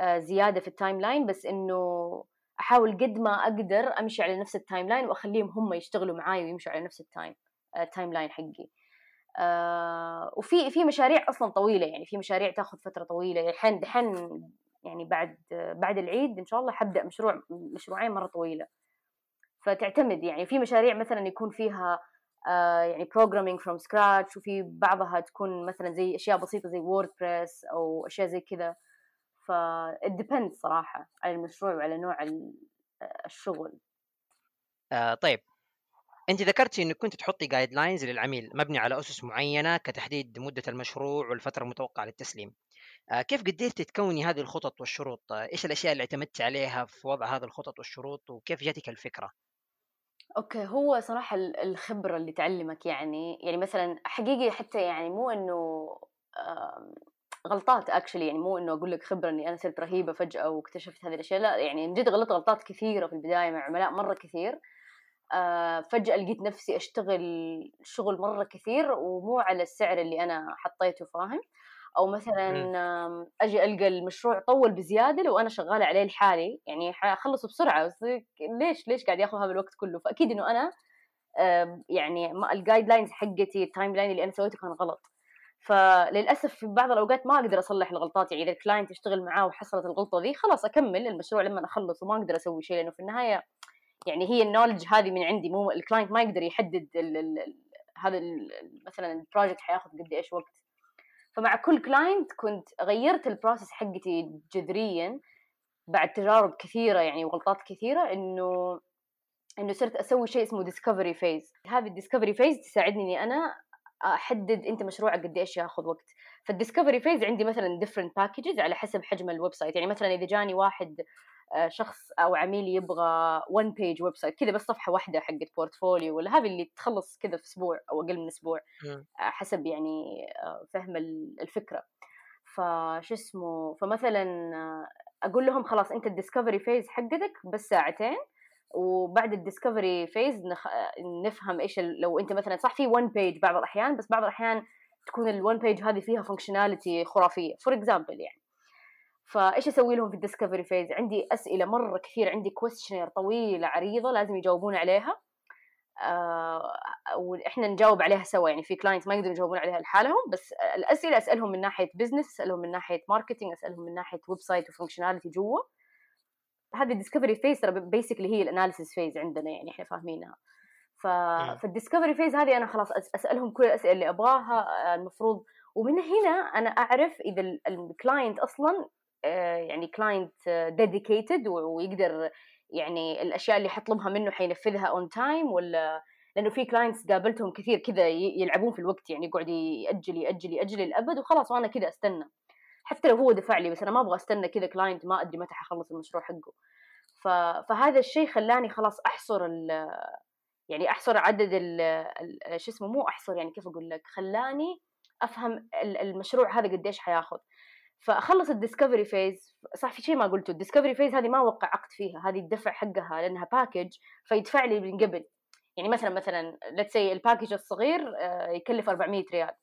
S1: آه، زيادة في ال timeline بس إنه أحاول قد ما أقدر أمشي على نفس ال timeline وأخليهم هم يشتغلوا معاي ويمشوا على نفس ال time ال timeline حقي. آه وفي في مشاريع أصلا طويلة يعني في مشاريع تاخذ فترة طويلة الحين دحين يعني بعد بعد العيد إن شاء الله حبدأ مشروع مشروعين مرة طويلة. فتعتمد يعني في مشاريع مثلا يكون فيها آه يعني programming from scratch وفي بعضها تكون مثلا زي أشياء بسيطة زي WordPress أو أشياء زي كذا. ف صراحة على المشروع وعلى نوع الشغل.
S2: آه طيب. انت ذكرتي إنك كنت تحطي guidelines للعميل مبني على أسس معينة كتحديد مدة المشروع والفترة المتوقعة للتسليم. آه كيف قدرتي تكوني هذه الخطط والشروط؟ آه إيش الأشياء اللي اعتمدت عليها في وضع هذه الخطط والشروط وكيف جاتك الفكرة؟
S1: okay هو صراحة الخبرة اللي تعلمك يعني يعني مثلا حقيقي حتى يعني مو إنه غلطات actually يعني مو إنه أقول لك خبرة إني أنا صرت رهيبة فجأة واكتشفت هذه الأشياء لا يعني جد غلطت غلطات كثيرة في البداية مع عملاء مرة كثير. آه فجأة لقيت نفسي أشتغل شغل مرة كثير ومو على السعر اللي أنا حطيته فاهم؟ أو مثلا أجي ألقى المشروع طول بزيادة لو أنا شغالة عليه لحالي يعني حخلصه بسرعة بس ليش ليش قاعد ياخذ هذا الوقت كله؟ فأكيد إنه أنا يعني ال guidelines حقتي ال timeline اللي أنا سويته كان غلط. فللأسف في بعض الأوقات ما أقدر أصلح الغلطات يعني إذا ال client اشتغل معاه وحصلت الغلطة ذي خلاص أكمل المشروع لما أخلص وما أقدر أسوي شيء لأنه في النهاية يعني هي ال knowledge هذه من عندي مو ال client ما يقدر يحدد ال ال هذا مثلا ال project حياخذ قد إيش وقت. فمع كل client كنت غيرت ال process حقتي جذريا بعد تجارب كثيرة يعني وغلطات كثيرة إنه إنه صرت أسوي شيء اسمه discovery phase هذه ال discovery phase تساعدني إني أنا أحدد أنت مشروعك قد إيش ياخذ وقت. فال discovery phase عندي مثلا different packages على حسب حجم ال website. يعني مثلا إذا جاني واحد آه، شخص أو عميل يبغى one page website كذا بس صفحة واحدة حقت portfolio ولا هذه اللي تخلص كذا في أسبوع أو أقل من أسبوع آه، حسب يعني آه، فهم الفكرة. فش اسمه فمثلا أقول لهم خلاص أنت ال discovery phase حقتك بس ساعتين وبعد ال discovery phase نخ... نفهم إيش ال... لو أنت مثلا صح في one page بعض الأحيان بس بعض الأحيان تكون ال one page هذه فيها functionality خرافية. for example يعني. فإيش أسوي لهم في ال discovery phase؟ عندي أسئلة مرة كثير عندي questionnaire طويله عريضة لازم يجاوبون عليها. آه وإحنا نجاوب عليها سوا يعني في clients ما يقدروا يجاوبون عليها لحالهم بس الأسئلة أسألهم من ناحية business أسألهم من ناحية marketing أسألهم من ناحية website و functionality جوا. هذه ال discovery phase ترى basically هي ال analysis phase عندنا يعني إحنا فاهمينها. ف... فال discovery phase هذه أنا خلاص أسألهم كل الأسئلة اللي أبغاها آه، المفروض. ومن هنا أنا أعرف إذا ال client أصلا آه، يعني client dedicated ويقدر يعني الأشياء اللي حطلبها منه حينفذها on time ولا؟ لأنه في clients قابلتهم كثير كذا يلعبون في الوقت يعني يقعد يأجل يأجل يأجل للأبد وخلاص وأنا كذا أستنى. حتى لو هو دفع لي بس أنا ما أبغى أستنى كذا client ما أدري متى حخلص المشروع حقه. ف... فهذا الشيء خلاني خلاص أحصر ال... يعني أحصر عدد ال... شو اسمه مو أحصر يعني كيف أقول لك خلاني أفهم المشروع هذا قديش حياخذ. فأخلص ال discovery phase صح في شيء ما قلته ال discovery phase هذه ما وقع عقد فيها هذه الدفع حقها لأنها package فيدفع لي من قبل. يعني مثلا مثلا let's say ال package الصغير آه، يكلف 400 ريال.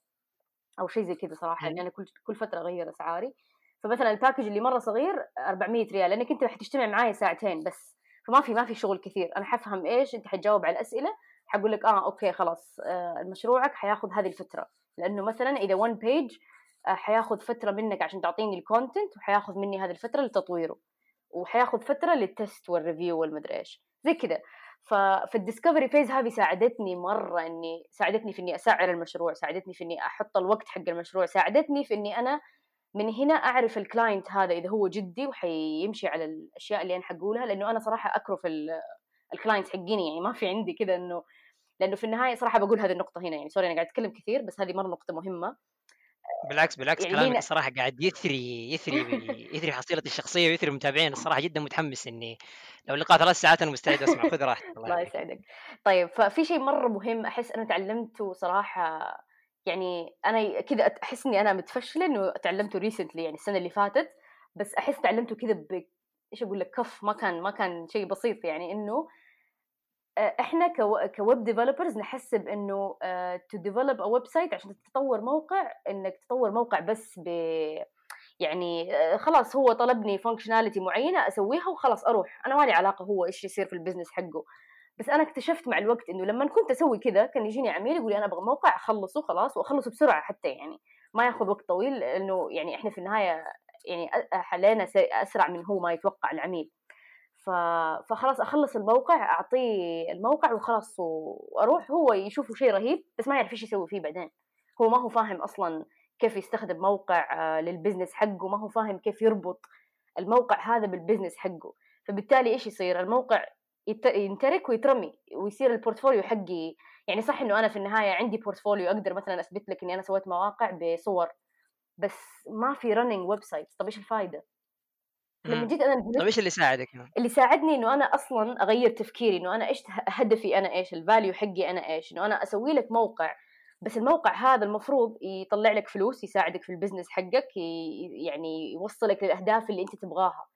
S1: أو شيء زي كذا صراحة يعني أنا كل كل فترة أغير أسعاري. فمثلا ال package اللي مرة صغير 400 ريال لأنك أنت حتجتمع معايا ساعتين بس. فما في ما في شغل كثير. أنا حفهم إيش أنت حتجاوب على الأسئلة حقول لك آه أوكي خلاص آه مشروعك حياخذ هذه الفترة. لأنه مثلا إذا 1 page آه حياخذ فترة منك عشان تعطيني ال content وحياخذ مني هذه الفترة لتطويره. وحياخذ فترة لل test وال review والمدري إيش. زي كذا. ففي ال discovery phase هذه ساعدتني مرة إني ساعدتني في إني أسعر المشروع ساعدتني في إني أحط الوقت حق المشروع ساعدتني في إني أنا من هنا أعرف ال client هذا إذا هو جدي وحيمشي على الأشياء اللي أنا حقولها لأنه أنا صراحة اكرف ال client حقيني يعني ما في عندي كذا إنه لأنه في النهاية صراحة بقول هذه النقطة هنا يعني sorry أنا قاعد أتكلم كثير بس هذه مرة نقطة مهمة.
S2: بالعكس بالعكس يعني كلامك الصراحة قاعد يثري يثري يثري حصيلتي الشخصية ويثري المتابعين. الصراحة جدا متحمس إني لو اللقاء ثلاث ساعات أنا مستعد أسمع. خذ راحتك.
S1: الله يسعدك. طيب ففي شيء مرة مهم أحس أنا تعلمته صراحة يعني أنا كذا أحس إني أنا متفشلة إنه تعلمته recently يعني السنة اللي فاتت. بس أحس تعلمته كذا ب إيش أقول لك كف. ما كان ما كان شيء بسيط يعني إنه إحنا ك web developers نحسب إنه to develop a website عشان تطور موقع إنك تطور موقع بس ب يعني آه، خلاص هو طلبني functionality معينة أسويها وخلاص أروح. أنا ما لي علاقة هو إيش يصير في ال business حقه. بس أنا اكتشفت مع الوقت إنه لما كنت أسوي كذا كان يجيني عميل يقول لي أنا أبغى موقع أخلصه خلاص واخلصه بسرعة حتى يعني. ما ياخذ وقت طويل لأنه يعني إحنا في النهاية يعني حلينا أسرع من هو ما يتوقع العميل. فخلاص أخلص الموقع أعطيه الموقع وخلاص وأروح هو يشوفه شيء رهيب بس ما يعرف إيش يسوي فيه بعدين. هو ما هو فاهم أصلا كيف يستخدم موقع آه، للبزنس حقه ما هو فاهم كيف يربط الموقع هذا بال business حقه. فبالتالي إيش يصير؟ الموقع ينترك ويترمي ويصير ال portfolio حقي يعني صح إنه أنا في النهاية عندي portfolio أقدر مثلا أثبت لك إني أنا سويت مواقع بصور بس ما في running website طب إيش الفائده؟
S2: لما جيت أنا طيب إيش اللي ساعدك؟
S1: اللي ساعدني إنه أنا أصلا أغير تفكيري إنه أنا إيش هدفي أنا إيش ال value حقي أنا إيش إنه أنا أسوي لك موقع بس الموقع هذا المفروض يطلع لك فلوس يساعدك في ال business حقك يعني يوصلك للأهداف اللي أنت تبغاها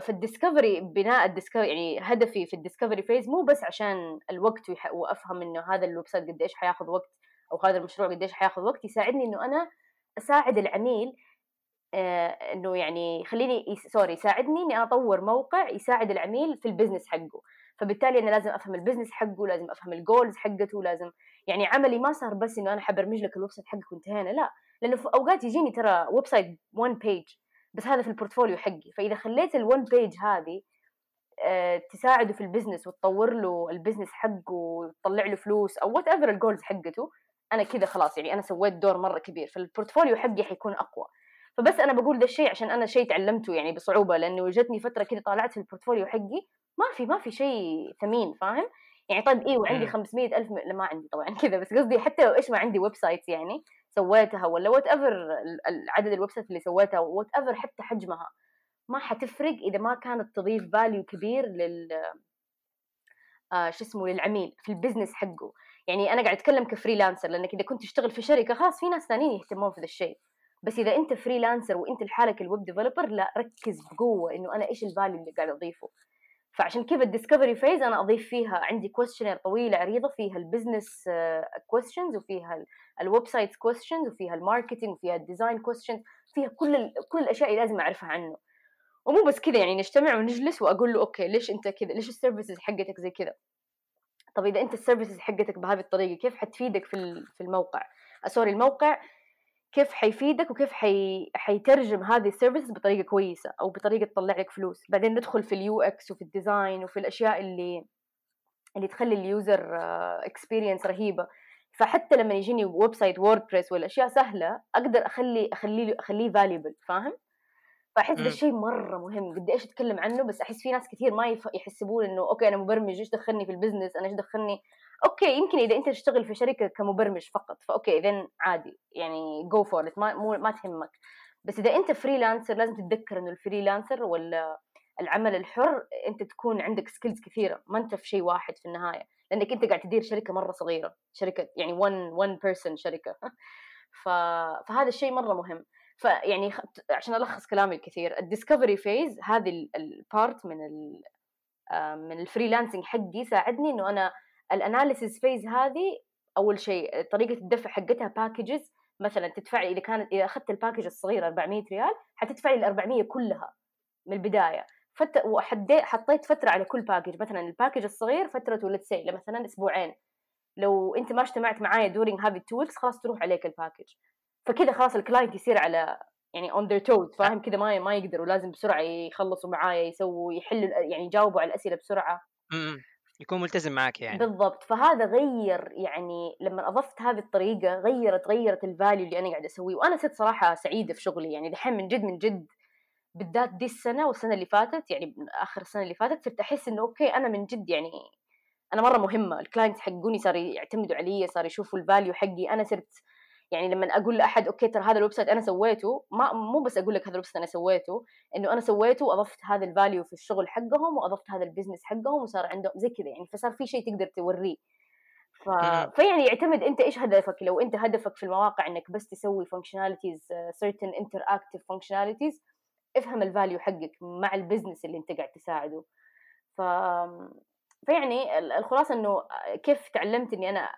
S1: فال discovery بناء ال discovery يعني هدفي في ال discovery phase مو بس عشان الوقت وأفهم إنه هذا ال website قديش حياخذ وقت أو هذا المشروع قديش حياخذ وقت يساعدني إنه أنا أساعد العميل إنه يعني خليني سوري يساعدني إني أطور موقع يساعد العميل في ال business حقه. فبالتالي أنا لازم أفهم ال business حقه لازم أفهم ال goals حقته لازم يعني عملي ما صار بس إنه أنا حبرمج لك ال website حقك وانتهينا لا. لأنه في أوقات يجيني ترى website 1 page بس هذا في ال portfolio حقي. فإذا خليت ال1 page هذه آه، تساعده في ال business وتطور له ال business حقه وتطلع له فلوس أو whatever ال goals حقته أنا كذا خلاص يعني أنا سويت دور مرة كبير. فال portfolio حقي حيكون أقوى. فبس أنا بقول ده الشيء عشان أنا شيء تعلمته يعني بصعوبة لأنه جتني فترة كذا طالعت في ال portfolio حقي ما في ما في شيء ثمين فاهم؟ يعني طيب إيه وعندي 500 ألف م... ما عندي طبعا كذا بس قصدي حتى لو إيش ما عندي website يعني سويتها ولا whatever عدد ال website اللي سويتها whatever حتى حجمها ما حتفرق إذا ما كانت تضيف value كبير لل آه شو اسمه للعميل في ال business حقه. يعني أنا قاعد أتكلم ك freelancer لأنك إذا كنت تشتغل في شركة خلاص في ناس ثانيين يهتمون في ذا الشيء. بس إذا أنت freelancer وأنت لحالك ال web developer لا ركز بقوة إنه أنا إيش ال value اللي قاعد أضيفه. فعشان كذا ال discovery phase أنا أضيف فيها عندي questionnaire طويله عريضة فيها ال business كويستشنز وفيها ال website questions وفيها ال marketing وفيها ال design questions فيها كل كل الأشياء اللي لازم أعرفها عنه. ومو بس كذا يعني نجتمع ونجلس وأقول له أوكي ليش أنت كذا؟ ليش ال services حقتك زي كذا؟ طب إذا أنت ال services حقتك بهذه الطريقة كيف حتفيدك في في الموقع؟ sorry الموقع كيف حيفيدك وكيف حي... حيترجم هذه ال service بطريقة كويسة أو بطريقة تطلع لك فلوس. بعدين ندخل في ال UX وفي ال design وفي الأشياء اللي اللي تخلي ال user experience رهيبة. فحتى لما يجيني website WordPress والأشياء سهلة أقدر أخلي اخليه أخليه valuable فاهم؟ فأحس ده الشيء مرة مهم قد إيش أتكلم عنه بس أحس في ناس كثير ما يحسبون إنه أوكي أنا مبرمج إيش دخلني في ال business؟ أنا إيش دخلني؟ أوكي يمكن إذا أنت تشتغل في شركة كمبرمج فقط فأوكي اذا عادي يعني go for ما مو ما تهمك. بس إذا أنت freelancer لازم تتذكر إنه ال freelancer ولا العمل الحر أنت تكون عندك skills كثيرة ما أنت في شيء واحد في النهاية لأنك أنت قاعد تدير شركة مرة صغيرة شركة يعني 1 1 person شركة. ف... فهذا الشيء مرة مهم. فيعني عشان ألخص كلامي الكثير ال discovery phase هذه ال part من ال آه، من ال freelancing حقي ساعدني إنه أنا ال analysis phase هذه أول شيء طريقة الدفع حقتها packages مثلا تدفع إذا كانت إذا أخذت ال package الصغير 400 ريال حتدفع لي ال 400 كلها من البداية. فت... حطيت فترة على كل package مثلا ال package الصغير فترته let's مثلا أسبوعين. لو أنت ما اجتمعت معايا during هذه ال two weeks خلاص تروح عليك ال package فكذا خلاص ال client يصير على يعني on their toes فاهم؟ كذا ما ما يقدروا لازم بسرعة يخلصوا معايا يسووا يحلوا يعني يجاوبوا على الأسئلة بسرعة.
S2: يكون ملتزم معك يعني.
S1: بالضبط. فهذا غير يعني لما أضفت هذه الطريقة غيرت غيرت ال value اللي أنا قاعدة أسويه. وأنا صرت صراحة سعيدة في شغلي. يعني دحين من جد من جد بالذات دي السنة والسنة اللي فاتت يعني آخر السنة اللي فاتت صرت أحس إنه أوكي أنا من جد يعني أنا مرة مهمة. ال clients حقوني صاروا يعتمدوا علي صاروا يشوفوا ال value حقي. أنا صرت يعني لما أقول لأحد أوكي ترى هذا ال website أنا سويته ما مو بس أقول لك هذا ال website أنا سويته إنه أنا سويته وأضفت هذا ال value في الشغل حقهم وأضفت هذا ال business حقهم وصار عندهم زي كذا يعني فصار في شيء تقدر توريه. ف... فيعني يعتمد أنت إيش هدفك؟ لو أنت هدفك في المواقع إنك بس تسوي functionalities certain interactive functionalities افهم ال value حقك مع ال business اللي أنت قاعد تساعده. ف فيعني الخلاصة إنه كيف تعلمت إني أنا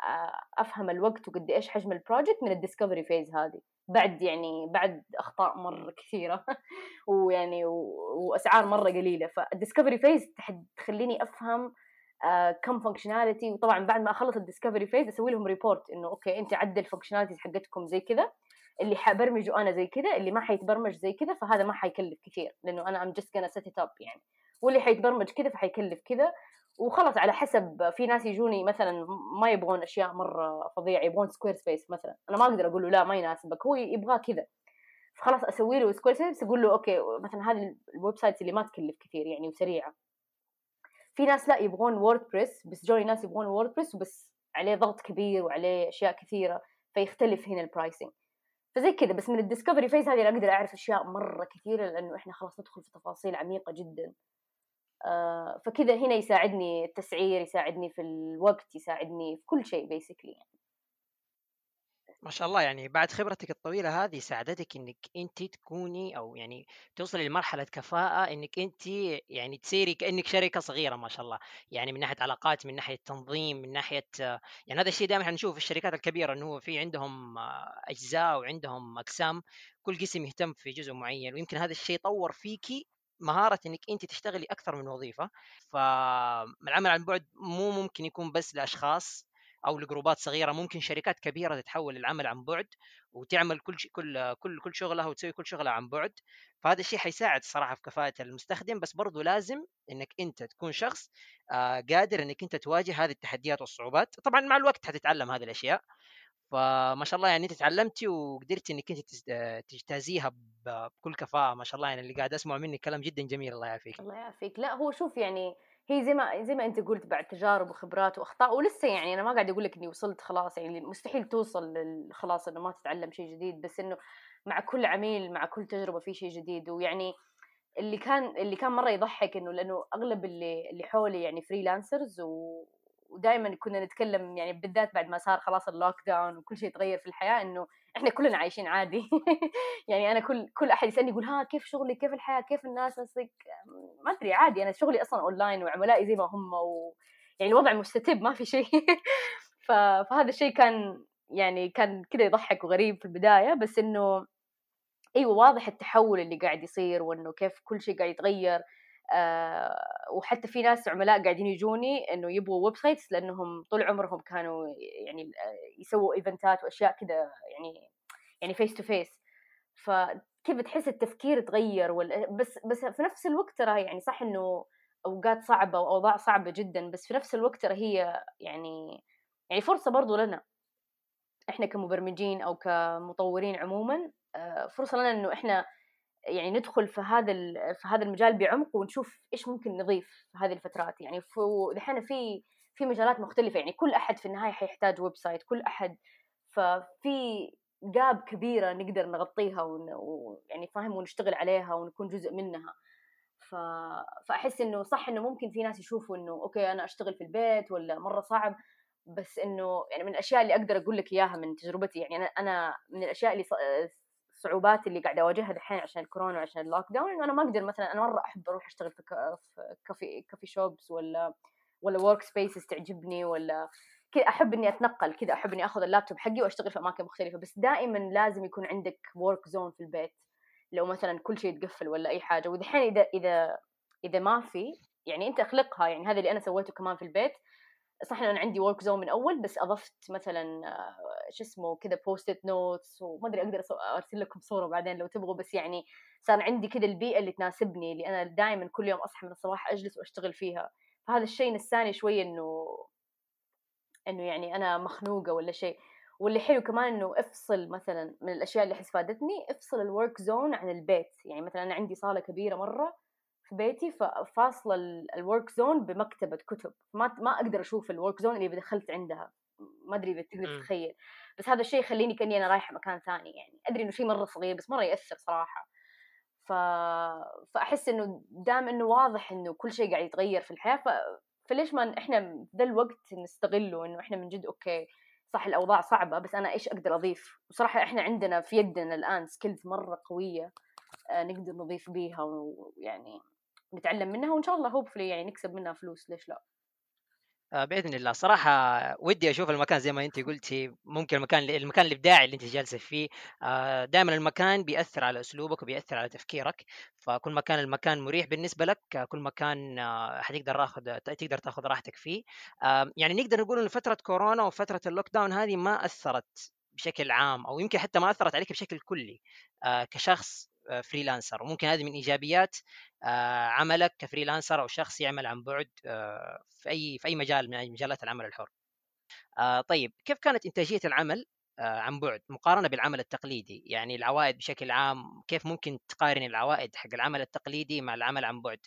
S1: أفهم الوقت وقد إيش حجم ال project من ال discovery phase هذه. بعد يعني بعد أخطاء مرة كثيرة. ويعني وأسعار مرة قليلة. فال discovery phase تخليني أفهم كم functionality وطبعا بعد ما أخلص ال discovery phase أسوي لهم report إنه okay أنت عدل ال functionalities حقتكم زي كذا. اللي حبرمجه أنا زي كذا اللي ما حيتبرمج زي كذا فهذا ما حيكلف كثير. لأنه أنا I'm just gonna set it up يعني. واللي حيتبرمج كذا فحيكلف كذا. وخلص على حسب في ناس يجوني مثلا ما يبغون أشياء مرة فظيعة يبغون Squarespace مثلا أنا ما أقدر أقول له لا ما يناسبك هو يبغاه كذا. فخلاص أسوي له Squarespace أقول له okay مثلا هذه ال websites اللي ما تكلف كثير يعني وسريعة. في ناس لا يبغون WordPress بس جوني ناس يبغون WordPress وبس عليه ضغط كبير وعليه أشياء كثيرة فيختلف هنا ال pricing فزي كذا بس من ال discovery phase هذه أقدر أعرف أشياء مرة كثيرة لأنه إحنا خلاص ندخل في تفاصيل عميقة جدا. فكذا هنا يساعدني التسعير يساعدني في الوقت يساعدني في كل شيء basically يعني.
S2: ما شاء الله يعني بعد خبرتك الطويلة هذه ساعدتك إنك أنت تكوني أو يعني توصلي لمرحلة كفاءة إنك أنت يعني تصيري كأنك شركة صغيرة ما شاء الله يعني من ناحية علاقات من ناحية تنظيم من ناحية يعني هذا الشيء دائما نشوف في الشركات الكبيرة إنه هو في عندهم أجزاء وعندهم أقسام كل قسم يهتم في جزء معين ويمكن هذا الشيء طور فيكي مهارة إنك انت تشتغلي أكثر من وظيفة فالعمل عن بعد مو ممكن يكون بس لأشخاص أو لجروبات صغيرة ممكن شركات كبيرة تتحول للعمل عن بعد وتعمل كل شيء كل كل كل شغلها وتسوي كل شغلها عن بعد فهذا الشيء حيساعد الصراحه في كفاءة المستخدم بس برضو لازم إنك أنت تكون شخص آه قادر إنك أنت تواجه هذه التحديات والصعوبات طبعا مع الوقت حتتعلم هذه الأشياء فما شاء الله يعني أنت تعلمتي وقدرتي إنك أنت تجتازيها بكل كفاءة ما شاء الله يعني اللي قاعد اسمع منك كلام جدا جميل الله يعافيك.
S1: الله يعافيك. لا هو شوف يعني هي زي ما زي ما أنت قلت بعد تجارب وخبرات وأخطاء ولسه يعني أنا ما قاعد أقول لك إني وصلت خلاص يعني مستحيل توصل خلاص إنه ما تتعلم شيء جديد بس إنه مع كل عميل مع كل تجربة في شيء جديد. ويعني اللي كان اللي كان مرة يضحك إنه لأنه أغلب اللي اللي حولي يعني freelancers و ودائما كنا نتكلم يعني بالذات بعد ما صار خلاص ال lockdown وكل شيء تغير في الحياة إنه إحنا كلنا عايشين عادي. يعني أنا كل كل أحد يسألني يقول ها كيف شغلي؟ كيف الحياة؟ كيف الناس؟ ما أدري عادي. أنا شغلي أصلا اونلاين وعملائي زي ما هم و... يعني الوضع مستتب ما في شيء. ف... فهذا الشيء كان يعني كان كذا يضحك وغريب في البداية بس إنه إيوه واضح التحول اللي قاعد يصير وإنه كيف كل شيء قاعد يتغير. وحتى في ناس عملاء قاعدين يجوني إنه يبغوا websites لأنهم طول عمرهم كانوا يعني يسووا event ات وأشياء كذا يعني يعني face to face فكيف تحس التفكير تغير ولا بس بس في نفس الوقت ترى يعني صح إنه أوقات صعبة وأوضاع صعبة جدا بس في نفس الوقت ترى هي يعني يعني فرصة برضو لنا. إحنا كمبرمجين أو كمطورين عموما آه، فرصة لنا إنه إحنا يعني ندخل في هذا في هذا المجال بعمق ونشوف إيش ممكن نضيف في هذه الفترات. يعني دحين في في مجالات مختلفة. يعني كل أحد في النهاية حيحتاج website. كل أحد ففي gap كبيرة نقدر نغطيها ويعني فاهم ونشتغل عليها ونكون جزء منها. ف... فأحس إنه صح إنه ممكن في ناس يشوفوا إنه okay أنا أشتغل في البيت ولا مرة صعب. بس إنه يعني من الأشياء اللي أقدر أقول لك إياها من تجربتي. يعني أنا أنا من الأشياء اللي الصعوبات اللي قاعدة أواجهها دحين عشان الكورونا وعشان ال lockdown إنه أنا ما أقدر مثلا أنا مرة أحب أروح أشتغل في coffee coffee shops ولا ولا workspaces تعجبني ولا كذا أحب إني أتنقل كذا أحب إني آخذ اللابتوب حقي وأشتغل في أماكن مختلفة. بس دائما لازم يكون عندك work zone في البيت. لو مثلا كل شيء تقفل ولا أي حاجة. ودحين إذا إذا إذا ما في يعني أنت أخلقها. يعني هذا اللي أنا سويته كمان في البيت. صح أنا عندي work zone من أول بس أضفت مثلا آه، شو اسمه كذا Post-it notes وما أدري أقدر أرسل لكم صورة بعدين لو تبغوا بس يعني صار عندي كذا البيئة اللي تناسبني اللي أنا دائما كل يوم أصحى من الصباح أجلس وأشتغل فيها. فهذا الشيء نساني شوية إنه إنه يعني أنا مخنوقة ولا شيء. واللي حلو كمان إنه افصل مثلا من الأشياء اللي أحس فادتني افصل ال work zone عن البيت. يعني مثلا أنا عندي صالة كبيرة مرة في بيتي ففاصله ال work zone بمكتبة كتب. ما ما أقدر أشوف ال work zone اللي دخلت عندها. ما أدري إذا تقدر تتخيل. بس هذا الشيء يخليني كأني أنا رايحة مكان ثاني يعني. أدري إنه شيء مرة صغير بس مرة يأثر صراحة. ف... فأحس إنه دام إنه واضح إنه كل شيء قاعد يتغير في الحياة ف... فليش ما إحنا ذا الوقت نستغله إنه إحنا من جد okay صح الأوضاع صعبة بس أنا إيش أقدر أضيف؟ وصراحة إحنا عندنا في يدنا الآن skills مرة قوية آه، نقدر نضيف بيها ويعني نتعلم منها وإن شاء الله hopefully يعني نكسب منها فلوس ليش لأ؟
S2: آه، بإذن الله. صراحة ودي أشوف المكان زي ما انت قلتي ممكن المكان المكان الإبداعي اللي انت جالسة فيه آه، دائما المكان بيأثر على أسلوبك وبيأثر على تفكيرك فكل ما كان المكان مريح بالنسبة لك كل ما كان آه، حتقدر تاخذ تقدر تاخذ راحتك فيه. يعني نقدر نقول إن فترة كورونا وفترة ال lockdown هذه ما أثرت بشكل عام أو يمكن حتى ما أثرت عليك بشكل كلي كشخص freelancer وممكن هذه من إيجابيات عملك ك freelancer أو شخص يعمل عن بعد في أي في أي مجال من مجالات العمل الحر. طيب كيف كانت إنتاجية العمل آه، عن بعد مقارنة بالعمل التقليدي. يعني العوائد بشكل عام كيف ممكن تقارن العوائد حق العمل التقليدي مع العمل عن بعد؟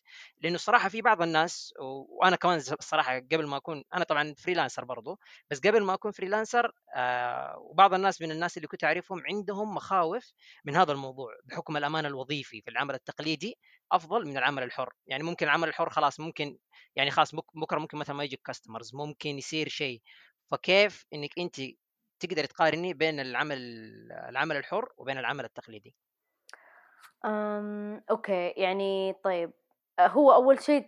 S2: لأنه الصراحه في بعض الناس وأنا كمان الصراحه قبل ما أكون أنا طبعا freelancer برضو بس قبل ما أكون freelancer آه وبعض الناس من الناس اللي كنت أعرفهم عندهم مخاوف من هذا الموضوع بحكم الأمان الوظيفي في العمل التقليدي أفضل من العمل الحر. يعني ممكن العمل الحر خلاص ممكن يعني خلاص بكرة ممكن مثلا ما يجيك كاستمرز ممكن يصير شيء. فكيف إنك أنت تقدر تقارني بين العمل العمل الحر وبين العمل التقليدي؟
S1: أم، أوكي يعني طيب هو أول شيء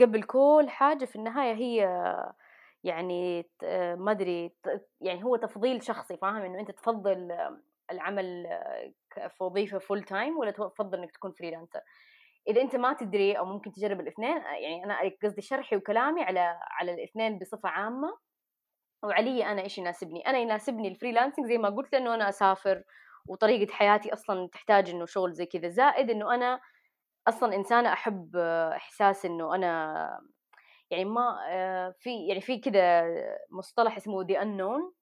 S1: قبل كل حاجة في النهاية هي يعني ما أدري يعني هو تفضيل شخصي فاهم؟ إنه أنت تفضل العمل في وظيفة full time ولا تفضل إنك تكون freelancer إذا أنت ما تدري أو ممكن تجرب الاثنين يعني أنا قصدي شرحي وكلامي على على الاثنين بصفة عامة. وعلي أنا إيش يناسبني؟ أنا يناسبني ال freelancing زي ما قلت لأنه أنا أسافر وطريقة حياتي أصلا تحتاج إنه شغل زي كذا. زائد إنه أنا أصلا إنسانة أحب إحساس إنه أنا يعني ما في يعني في كذا مصطلح اسمه the unknown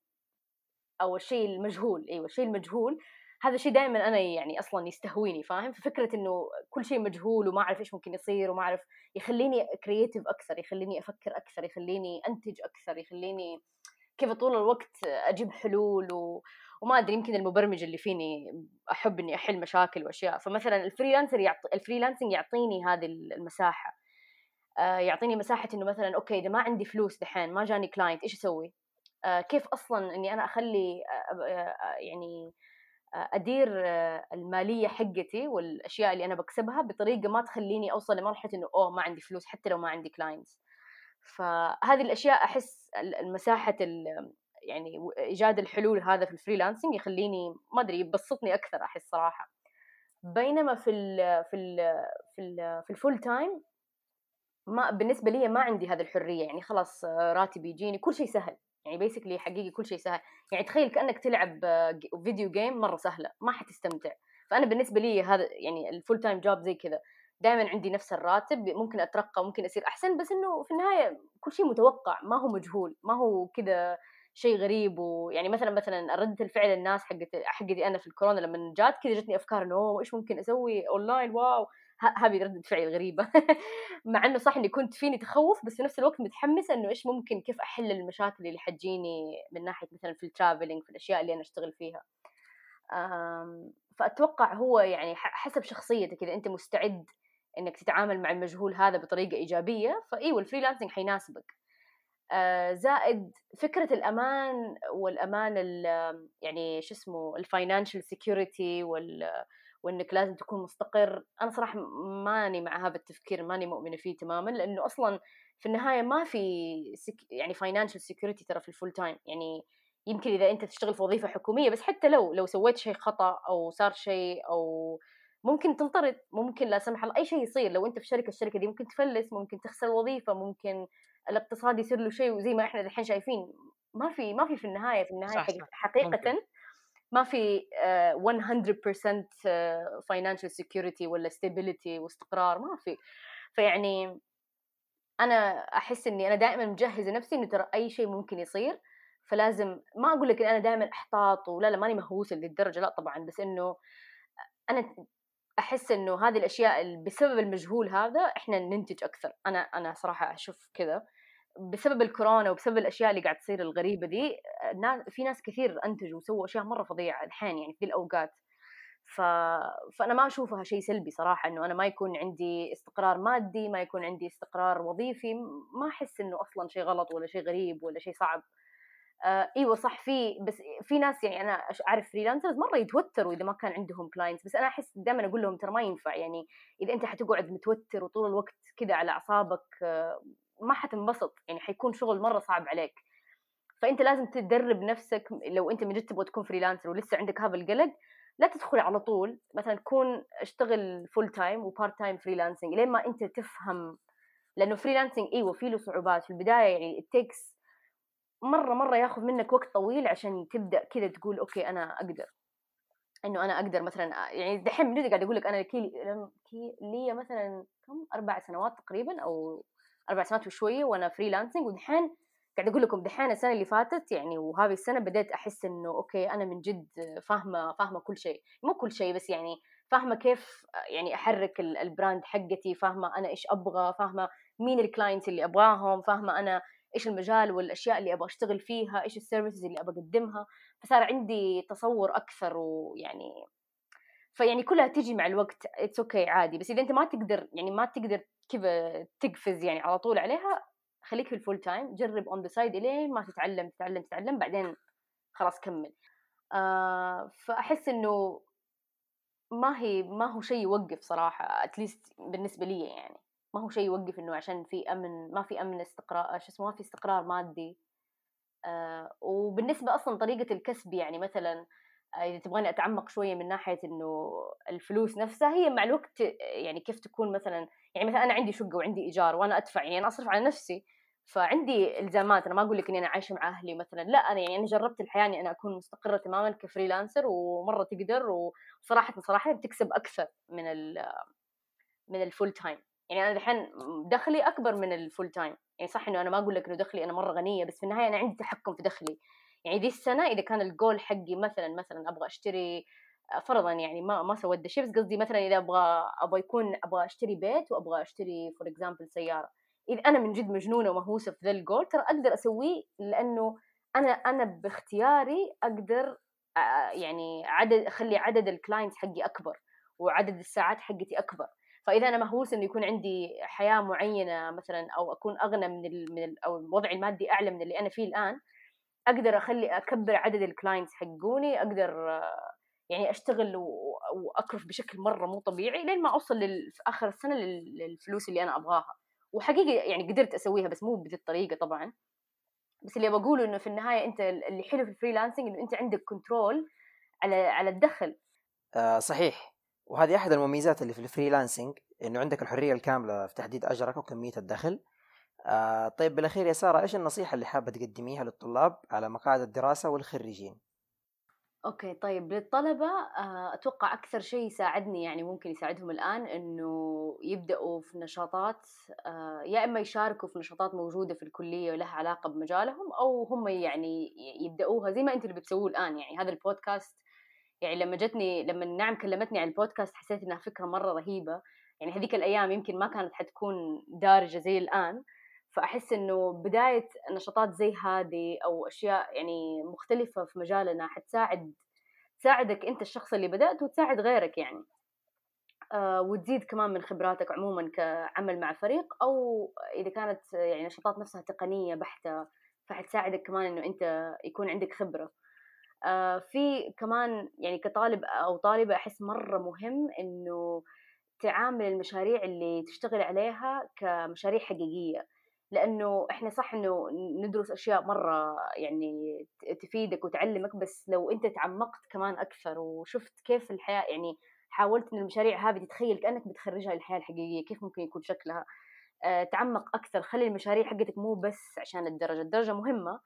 S1: أو الشيء المجهول. أيوه الشيء المجهول هذا الشيء دائما أنا يعني أصلا يستهويني فاهم؟ ففكرة إنه كل شيء مجهول وما أعرف إيش ممكن يصير وما أعرف يخليني creative أكثر يخليني أفكر أكثر يخليني أنتج أكثر يخليني كيف طول الوقت أجيب حلول و... وما أدري يمكن المبرمج اللي فيني أحب إني أحل مشاكل وأشياء. فمثلا ال freelancer يعطي ال freelancing يعطيني هذه المساحة. آه يعطيني مساحة إنه مثلا okay إذا ما عندي فلوس دحين ما جاني client إيش أسوي؟ آه كيف أصلا إني أنا أخلي آه يعني أدير المالية حقتي والأشياء اللي أنا بكسبها بطريقة ما تخليني أوصل لمرحلة إنه أوه ما عندي فلوس حتى لو ما عندي clients فهذه الأشياء أحس المساحة يعني إيجاد الحلول هذا في ال freelancing يخليني ما أدري يبسطني أكثر أحس صراحة. بينما في ال في ال في ال في ال full time ما بالنسبة لي ما عندي هذه الحرية يعني خلاص راتب يجيني كل شيء سهل. يعني basically حقيقي كل شيء سهل. يعني تخيل كأنك تلعب video game مرة سهلة ما حتستمتع. فأنا بالنسبة لي هذا يعني ال full time job زي كذا دائما عندي نفس الراتب ممكن أترقى ممكن اصير أحسن بس إنه في النهاية كل شيء متوقع ما هو مجهول ما هو كذا شيء غريب. ويعني مثلا مثلا ردة الفعل الناس حقت حقتي أنا في الكورونا لما جات كذا جتني أفكار إنه إيش ممكن أسوي online wow! هذه ردة فعل غريبة. مع إنه صح إني كنت فيني تخوف بس في نفس الوقت متحمسة إنه إيش ممكن كيف أحل المشاكل اللي حتجيني من ناحية مثلا في ال traveling في الأشياء اللي أنا أشتغل فيها. فأتوقع هو يعني حسب شخصيتك إذا أنت مستعد إنك تتعامل مع المجهول هذا بطريقة إيجابية فايوه ال freelancing حيناسبك. آه زائد فكرة الأمان والأمان يعني شو اسمه ال financial security وال وإنك لازم تكون مستقر. أنا صراحة ماني مع هذا التفكير ماني مؤمنة فيه تماما لأنه أصلا في النهاية ما في سك... يعني financial security ترى في ال full time يعني يمكن إذا أنت تشتغل في وظيفة حكومية بس حتى لو لو سويت شيء خطأ أو صار شيء أو ممكن تنطرد ممكن لا سمح الله أي شيء يصير. لو أنت في شركة الشركة دي ممكن تفلس ممكن تخسر وظيفة ممكن الاقتصاد يصير له شيء وزي ما إحنا الحين شايفين. ما في ما في في النهاية. في النهاية صح. حقيقة ممكن. ما في 100% financial security ولا stability واستقرار ما في. فيعني أنا أحس إني أنا دائما مجهزة نفسي إنه ترى أي شيء ممكن يصير فلازم ما أقول لك أنا دائما أحتاط ولا لا ماني مهووسة للدرجه لا طبعا بس إنه أنا أحس إنه هذه الأشياء بسبب المجهول هذا إحنا ننتج أكثر. أنا أنا صراحة أشوف كذا. بسبب الكورونا وبسبب الأشياء اللي قاعد تصير الغريبة دي في ناس كثير أنتجوا وسووا أشياء مرة فظيعة الحين يعني في الأوقات. ف... فأنا ما أشوفها شيء سلبي صراحة إنه أنا ما يكون عندي استقرار مادي ما يكون عندي استقرار وظيفي ما أحس إنه أصلا شيء غلط ولا شيء غريب ولا شيء صعب. آه إيوه صح في بس في ناس يعني أنا أعرف freelancers مرة يتوتروا إذا ما كان عندهم clients بس أنا أحس دائما أقول لهم ترى ما ينفع يعني إذا أنت حتقعد متوتر وطول الوقت كذا على أعصابك آه ما حتنبسط يعني حيكون شغل مرة صعب عليك. فأنت لازم تدرب نفسك لو أنت من جد تبغى تكون freelancer ولسه عندك هذا القلق لا تدخل على طول مثلا تكون اشتغل full time و part time freelancing لين ما أنت تفهم. لأنه freelancing إيوه في له صعوبات في البداية يعني it takes مرة مرة ياخذ منك وقت طويل عشان تبدأ كذا تقول okay أنا أقدر. إنه أنا أقدر مثلا يعني دحين من قاعد أقول لك أنا كي لي مثلا كم؟ أربع سنوات تقريبا أو أربع سنوات وشوية وأنا freelancing ودحين قاعد أقول لكم دحين السنة اللي فاتت يعني وهذه السنة بديت أحس إنه okay أنا من جد فاهمة فاهمة كل شيء. مو كل شيء بس يعني فاهمة كيف يعني أحرك ال brand حقتي فاهمة أنا إيش أبغى فاهمة مين ال clients اللي أبغاهم فاهمة أنا إيش المجال والأشياء اللي أبغى أشتغل فيها إيش ال services اللي أبغى أقدمها. فصار عندي تصور أكثر ويعني فيعني كلها تجي مع الوقت it's okay okay عادي. بس إذا أنت ما تقدر يعني ما تقدر كذا تقفز يعني على طول عليها خليك في ال full time جرب on the side إلين ما تتعلم تتعلم تتعلم بعدين خلاص كمل. آه فأحس إنه ما هي ما هو شيء يوقف صراحة at least بالنسبة لي يعني. ما هو شيء يوقف إنه عشان في أمن ما في أمن استقرار شو اسمه ما في استقرار مادي. آه وبالنسبة أصلا طريقة الكسب يعني مثلا إذا تبغاني أتعمق شوية من ناحية إنه الفلوس نفسها هي مع الوقت يعني كيف تكون مثلا يعني مثلا أنا عندي شقة وعندي إيجار وأنا أدفع يعني أنا أصرف على نفسي فعندي إلزامات. أنا ما أقول لك إني أنا عايشة مع أهلي مثلا لا أنا يعني أنا جربت الحياة إني أنا أكون مستقرة تماما ك freelancer ومرة تقدر وصراحة صراحة بتكسب أكثر من ال من ال full time يعني أنا الحين دخلي أكبر من ال full time يعني صح إنه أنا ما أقول لك إنه دخلي أنا مرة غنية بس في النهاية أنا عندي تحكم في دخلي. يعني دي السنة إذا كان الجول حقي مثلا مثلا أبغى أشتري فرضا يعني ما ما سويت شيء بس قصدي مثلا إذا أبغى أبغى يكون أبغى أشتري بيت وأبغى أشتري for example سيارة. اذا أنا من جد مجنونة ومهووسه في ذا الجول ترى أقدر أسويه لأنه أنا أنا باختياري أقدر يعني عدد أخلي عدد ال clients حقي أكبر وعدد الساعات حقتي أكبر. فإذا أنا مهووس إنه يكون عندي حياة معينة مثلا أو أكون أغنى من ال من ال أو الوضع المادي أعلى من اللي أنا فيه الآن أقدر أخلي أكبر عدد ال clients حقوني أقدر يعني أشتغل وأكرف بشكل مرة مو طبيعي لين ما أوصل في آخر السنة للفلوس اللي أنا أبغاها. وحقيقي يعني قدرت أسويها بس مو بهذه الطريقة طبعا. بس اللي بقوله إنه في النهاية أنت اللي حلو في ال freelancing إنه أنت عندك control على على الدخل.
S3: آه صحيح. وهذه أحد المميزات اللي في ال freelancing إنه عندك الحرية الكاملة في تحديد أجرك وكمية الدخل. آه طيب بالأخير يا ساره إيش النصيحة اللي حابة تقدميها للطلاب على مقاعد الدراسة والخريجين؟
S1: أوكي طيب للطلبة آه، أتوقع أكثر شيء يساعدني يعني ممكن يساعدهم الآن إنه يبدأوا في نشاطات آه، يا إما يشاركوا في نشاطات موجودة في الكلية لها علاقة بمجالهم أو هم يعني يبدأوها زي ما أنتوا اللي بتسووه الآن. يعني هذا البودكاست يعني لما جتني لما نعم كلمتني عن البودكاست حسيت إنها فكرة مرة رهيبة. يعني هذيك الأيام يمكن ما كانت حتكون دارجة زي الآن. فأحس إنه بداية نشاطات زي هذه أو أشياء يعني مختلفة في مجالنا حتساعد تساعدك أنت الشخص اللي بدأت وتساعد غيرك يعني. آه وتزيد كمان من خبراتك عموما كعمل مع فريق أو إذا كانت يعني نشاطات نفسها تقنية بحتة فحتساعدك كمان إنه أنت يكون عندك خبرة. آه في كمان يعني كطالب أو طالبة أحس مرة مهم إنه تعامل المشاريع اللي تشتغل عليها كمشاريع حقيقية. لأنه إحنا صح إنه ندرس أشياء مرة يعني تفيدك وتعلمك بس لو أنت تعمقت كمان أكثر وشفت كيف الحياة يعني حاولت إن المشاريع هذه تتخيل كأنك بتخرجها للحياة الحقيقية كيف ممكن يكون شكلها؟ أه تعمق أكثر خلي المشاريع حقتك مو بس عشان الدرجة الدرجة مهمة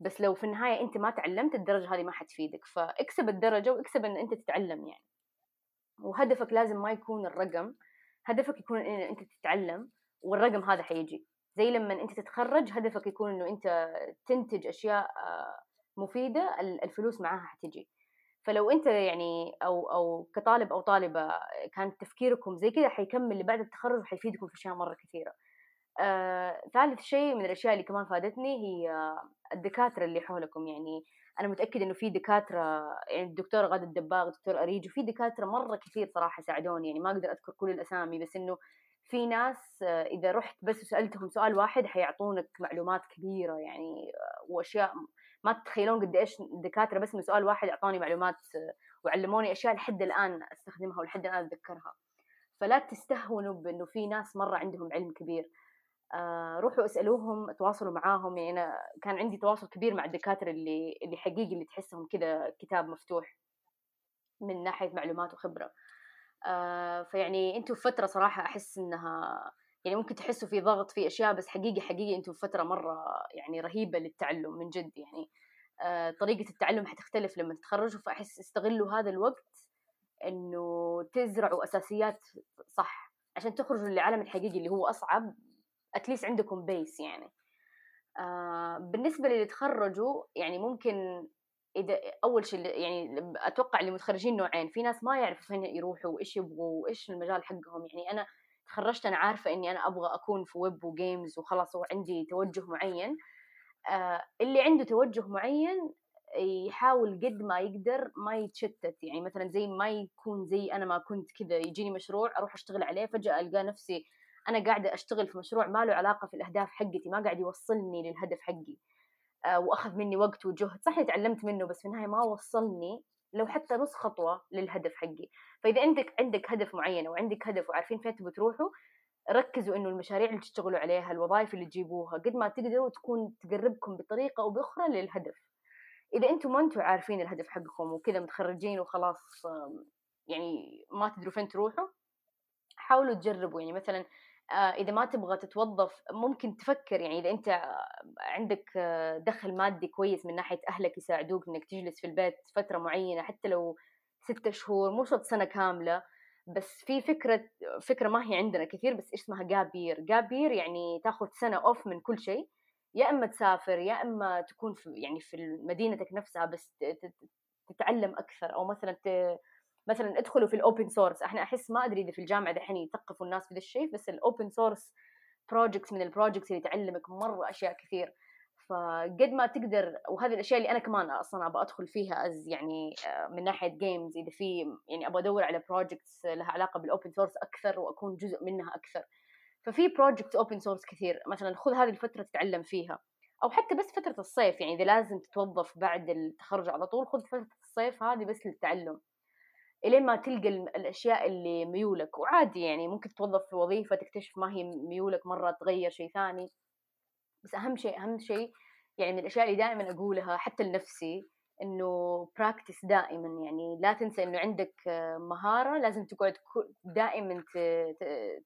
S1: بس لو في النهاية أنت ما تعلمت الدرجة هذه ما حتفيدك فاكسب الدرجة واكسب إن أنت تتعلم يعني. وهدفك لازم ما يكون الرقم هدفك يكون إن أنت تتعلم والرقم هذا حيجي. زي لما أنت تتخرج هدفك يكون إنه أنت تنتج أشياء آه، مفيدة الفلوس معاها حتجي. فلو أنت يعني أو أو كطالب أو طالبة كان تفكيركم زي كذا حيكمل بعد التخرج حيفيدكم في أشياء مرة كثيرة. آه، ثالث شيء من الأشياء اللي كمان فادتني هي الدكاترة اللي حولكم. يعني أنا متأكدة إنه في دكاترة يعني الدكتور غادة الدباغ الدكتور اريج وفي دكاترة مرة كثير صراحة ساعدوني. يعني ما أقدر أذكر كل الأسامي بس إنه في ناس آه، إذا رحت بس وسالتهم سؤال واحد حيعطونك معلومات كبيرة يعني آه، وأشياء ما تتخيلون قد إيش الدكاتره بس من سؤال واحد أعطوني معلومات آه، وعلموني أشياء لحد الآن أستخدمها ولحد الآن أتذكرها. فلا تستهونوا بأنه في ناس مرة عندهم علم كبير. روحوا اسألوهم تواصلوا معاهم. يعني أنا كان عندي تواصل كبير مع الدكاترة اللي اللي حقيقي اللي تحسهم كذا كتاب مفتوح من ناحية معلومات وخبرة. آه فيعني أنتم في فترة صراحة أحس إنها يعني ممكن تحسوا في ضغط في أشياء بس حقيقي حقيقي أنتم في فترة مرة يعني رهيبة للتعلم من جد يعني. آه، طريقة التعلم حتختلف لما تتخرجوا فأحس استغلوا هذا الوقت إنه تزرعوا أساسيات صح عشان تخرجوا للعالم الحقيقي اللي هو أصعب at least عندكم base يعني. آه بالنسبة للي تخرجوا يعني ممكن إذا أول شيء يعني أتوقع اللي متخرجين نوعين في ناس ما يعرفوا فين يروحوا وإيش يبغوا وإيش المجال حقهم. يعني أنا تخرجت أنا عارفة إني أنا أبغى أكون في ويب و games وخلاص وعندي توجه معين. آه اللي عنده توجه معين يحاول قد ما يقدر ما يتشتت. يعني مثلا زي ما يكون زي أنا ما كنت كذا يجيني مشروع أروح أشتغل عليه فجأة ألقى نفسي أنا قاعدة أشتغل في مشروع ما له علاقة في الأهداف حقتي ما قاعد يوصلني للهدف حقي. وأخذ مني وقت وجهد. صح تعلمت منه بس في النهاية ما وصلني لو حتى نص خطوة للهدف حقي. فإذا عندك عندك هدف معين وعندك هدف وعارفين فين تبغوا تروحوا ركزوا إنه المشاريع اللي تشتغلوا عليها الوظائف اللي تجيبوها قد ما تقدروا تكون تقربكم بطريقة أو بأخرى للهدف. إذا أنتم ما أنتم عارفين الهدف حقكم وكذا متخرجين وخلاص يعني ما تدروا فين تروحوا حاولوا تجربوا. يعني مثلا آه، إذا ما تبغى تتوظف ممكن تفكر يعني إذا أنت عندك آه، دخل مادي كويس من ناحية أهلك يساعدوك إنك تجلس في البيت فترة معينة حتى لو ستة شهور مو شرط سنة كاملة بس في فكرة فكرة ما هي عندنا كثير بس اسمها جابير جابير يعني تاخذ سنة اوف من كل شيء يا إما تسافر يا إما تكون في يعني في مدينتك نفسها بس تتعلم أكثر أو مثلا مثلا ادخلوا في ال open source إحنا أحس ما أدري إذا في الجامعة دحين يثقفوا الناس في الشيء بس ال open source projects من ال projects اللي تعلمك مرة أشياء كثير. فقد ما تقدر وهذه الأشياء اللي أنا كمان أصلا أبغى أدخل فيها as يعني آه، من ناحية games إذا في يعني أبغى أدور على projects لها علاقة بال open source أكثر وأكون جزء منها أكثر. ففي project open source كثير. مثلا خذ هذه الفترة تتعلم فيها. أو حتى بس فترة الصيف يعني إذا لازم تتوظف بعد التخرج على طول خذ فترة الصيف هذه بس للتعلم. إلين ما تلقى الأشياء اللي ميولك وعادي يعني ممكن تتوظف في وظيفة تكتشف ما هي ميولك مرة تغير شيء ثاني. بس أهم شيء أهم شيء يعني من الأشياء اللي دائما أقولها حتى لنفسي إنه براكتس دائما. يعني لا تنسى إنه عندك مهارة لازم تقعد دائما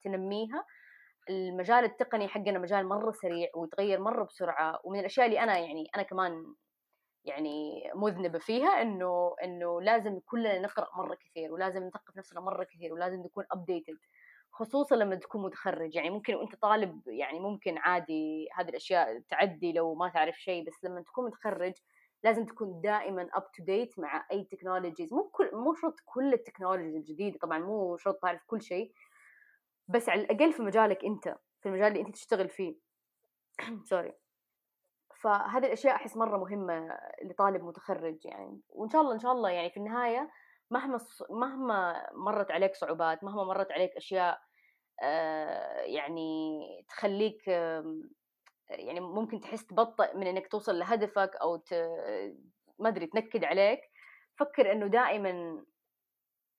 S1: تنميها. المجال التقني حقنا مجال مرة سريع ويتغير مرة بسرعة ومن الأشياء اللي أنا يعني أنا كمان يعني مذنبة فيها إنه إنه لازم كلنا نقرأ مرة كثير ولازم نثقف نفسنا مرة كثير ولازم نكون updated خصوصا لما تكون متخرج. يعني ممكن وأنت طالب يعني ممكن عادي هذه الأشياء تعدي لو ما تعرف شيء بس لما تكون متخرج لازم تكون دائما up to date مع أي technologies مو كل مو شرط كل ال technologies الجديدة طبعا مو شرط تعرف كل شيء بس على الأقل في مجالك أنت في المجال اللي أنت تشتغل فيه. سوري فهذه الأشياء أحس مرة مهمة لطالب متخرج يعني وإن شاء الله إن شاء الله يعني في النهاية مهما مهما مرت عليك صعوبات مهما مرت عليك أشياء آه، يعني تخليك يعني ممكن تحس تبطئ من إنك توصل لهدفك أو. ما أدري تنكد عليك فكر إنه دائما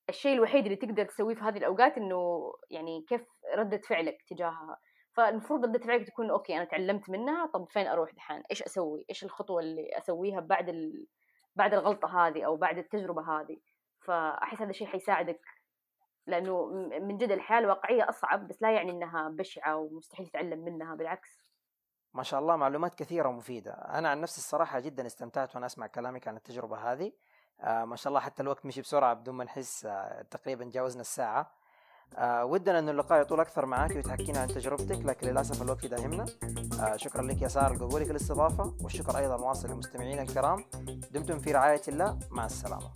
S1: الشيء الوحيد اللي تقدر تسويه في هذه الأوقات إنه يعني كيف ردة فعلك تجاهها فالمفروض ردة فعلك تكون أوكي أنا تعلمت منها طب فين أروح دحين؟ إيش أسوي؟ إيش الخطوة اللي أسويها بعد ال... بعد الغلطة هذه أو بعد التجربة هذه؟ فأحس هذا الشيء حيساعدك لأنه من جد الحياة الواقعية أصعب بس لا يعني إنها بشعة ومستحيل تتعلم منها بالعكس.
S3: ما شاء الله معلومات كثيرة ومفيدة. أنا عن نفسي الصراحة جدا استمتعت وأنا أسمع كلامك عن التجربة هذه. آه ما شاء الله حتى الوقت مشي بسرعة بدون ما نحس آه تقريبا جاوزنا الساعة. آه ودنا انه اللقاء يطول أكثر معك وتحكينا عن تجربتك لكن للأسف الوقت داهمنا آه شكرا لك يا سارة لقبولك الاستضافة والشكر أيضا واصل للمستمعين الكرام. دمتم في رعاية الله. مع السلامة.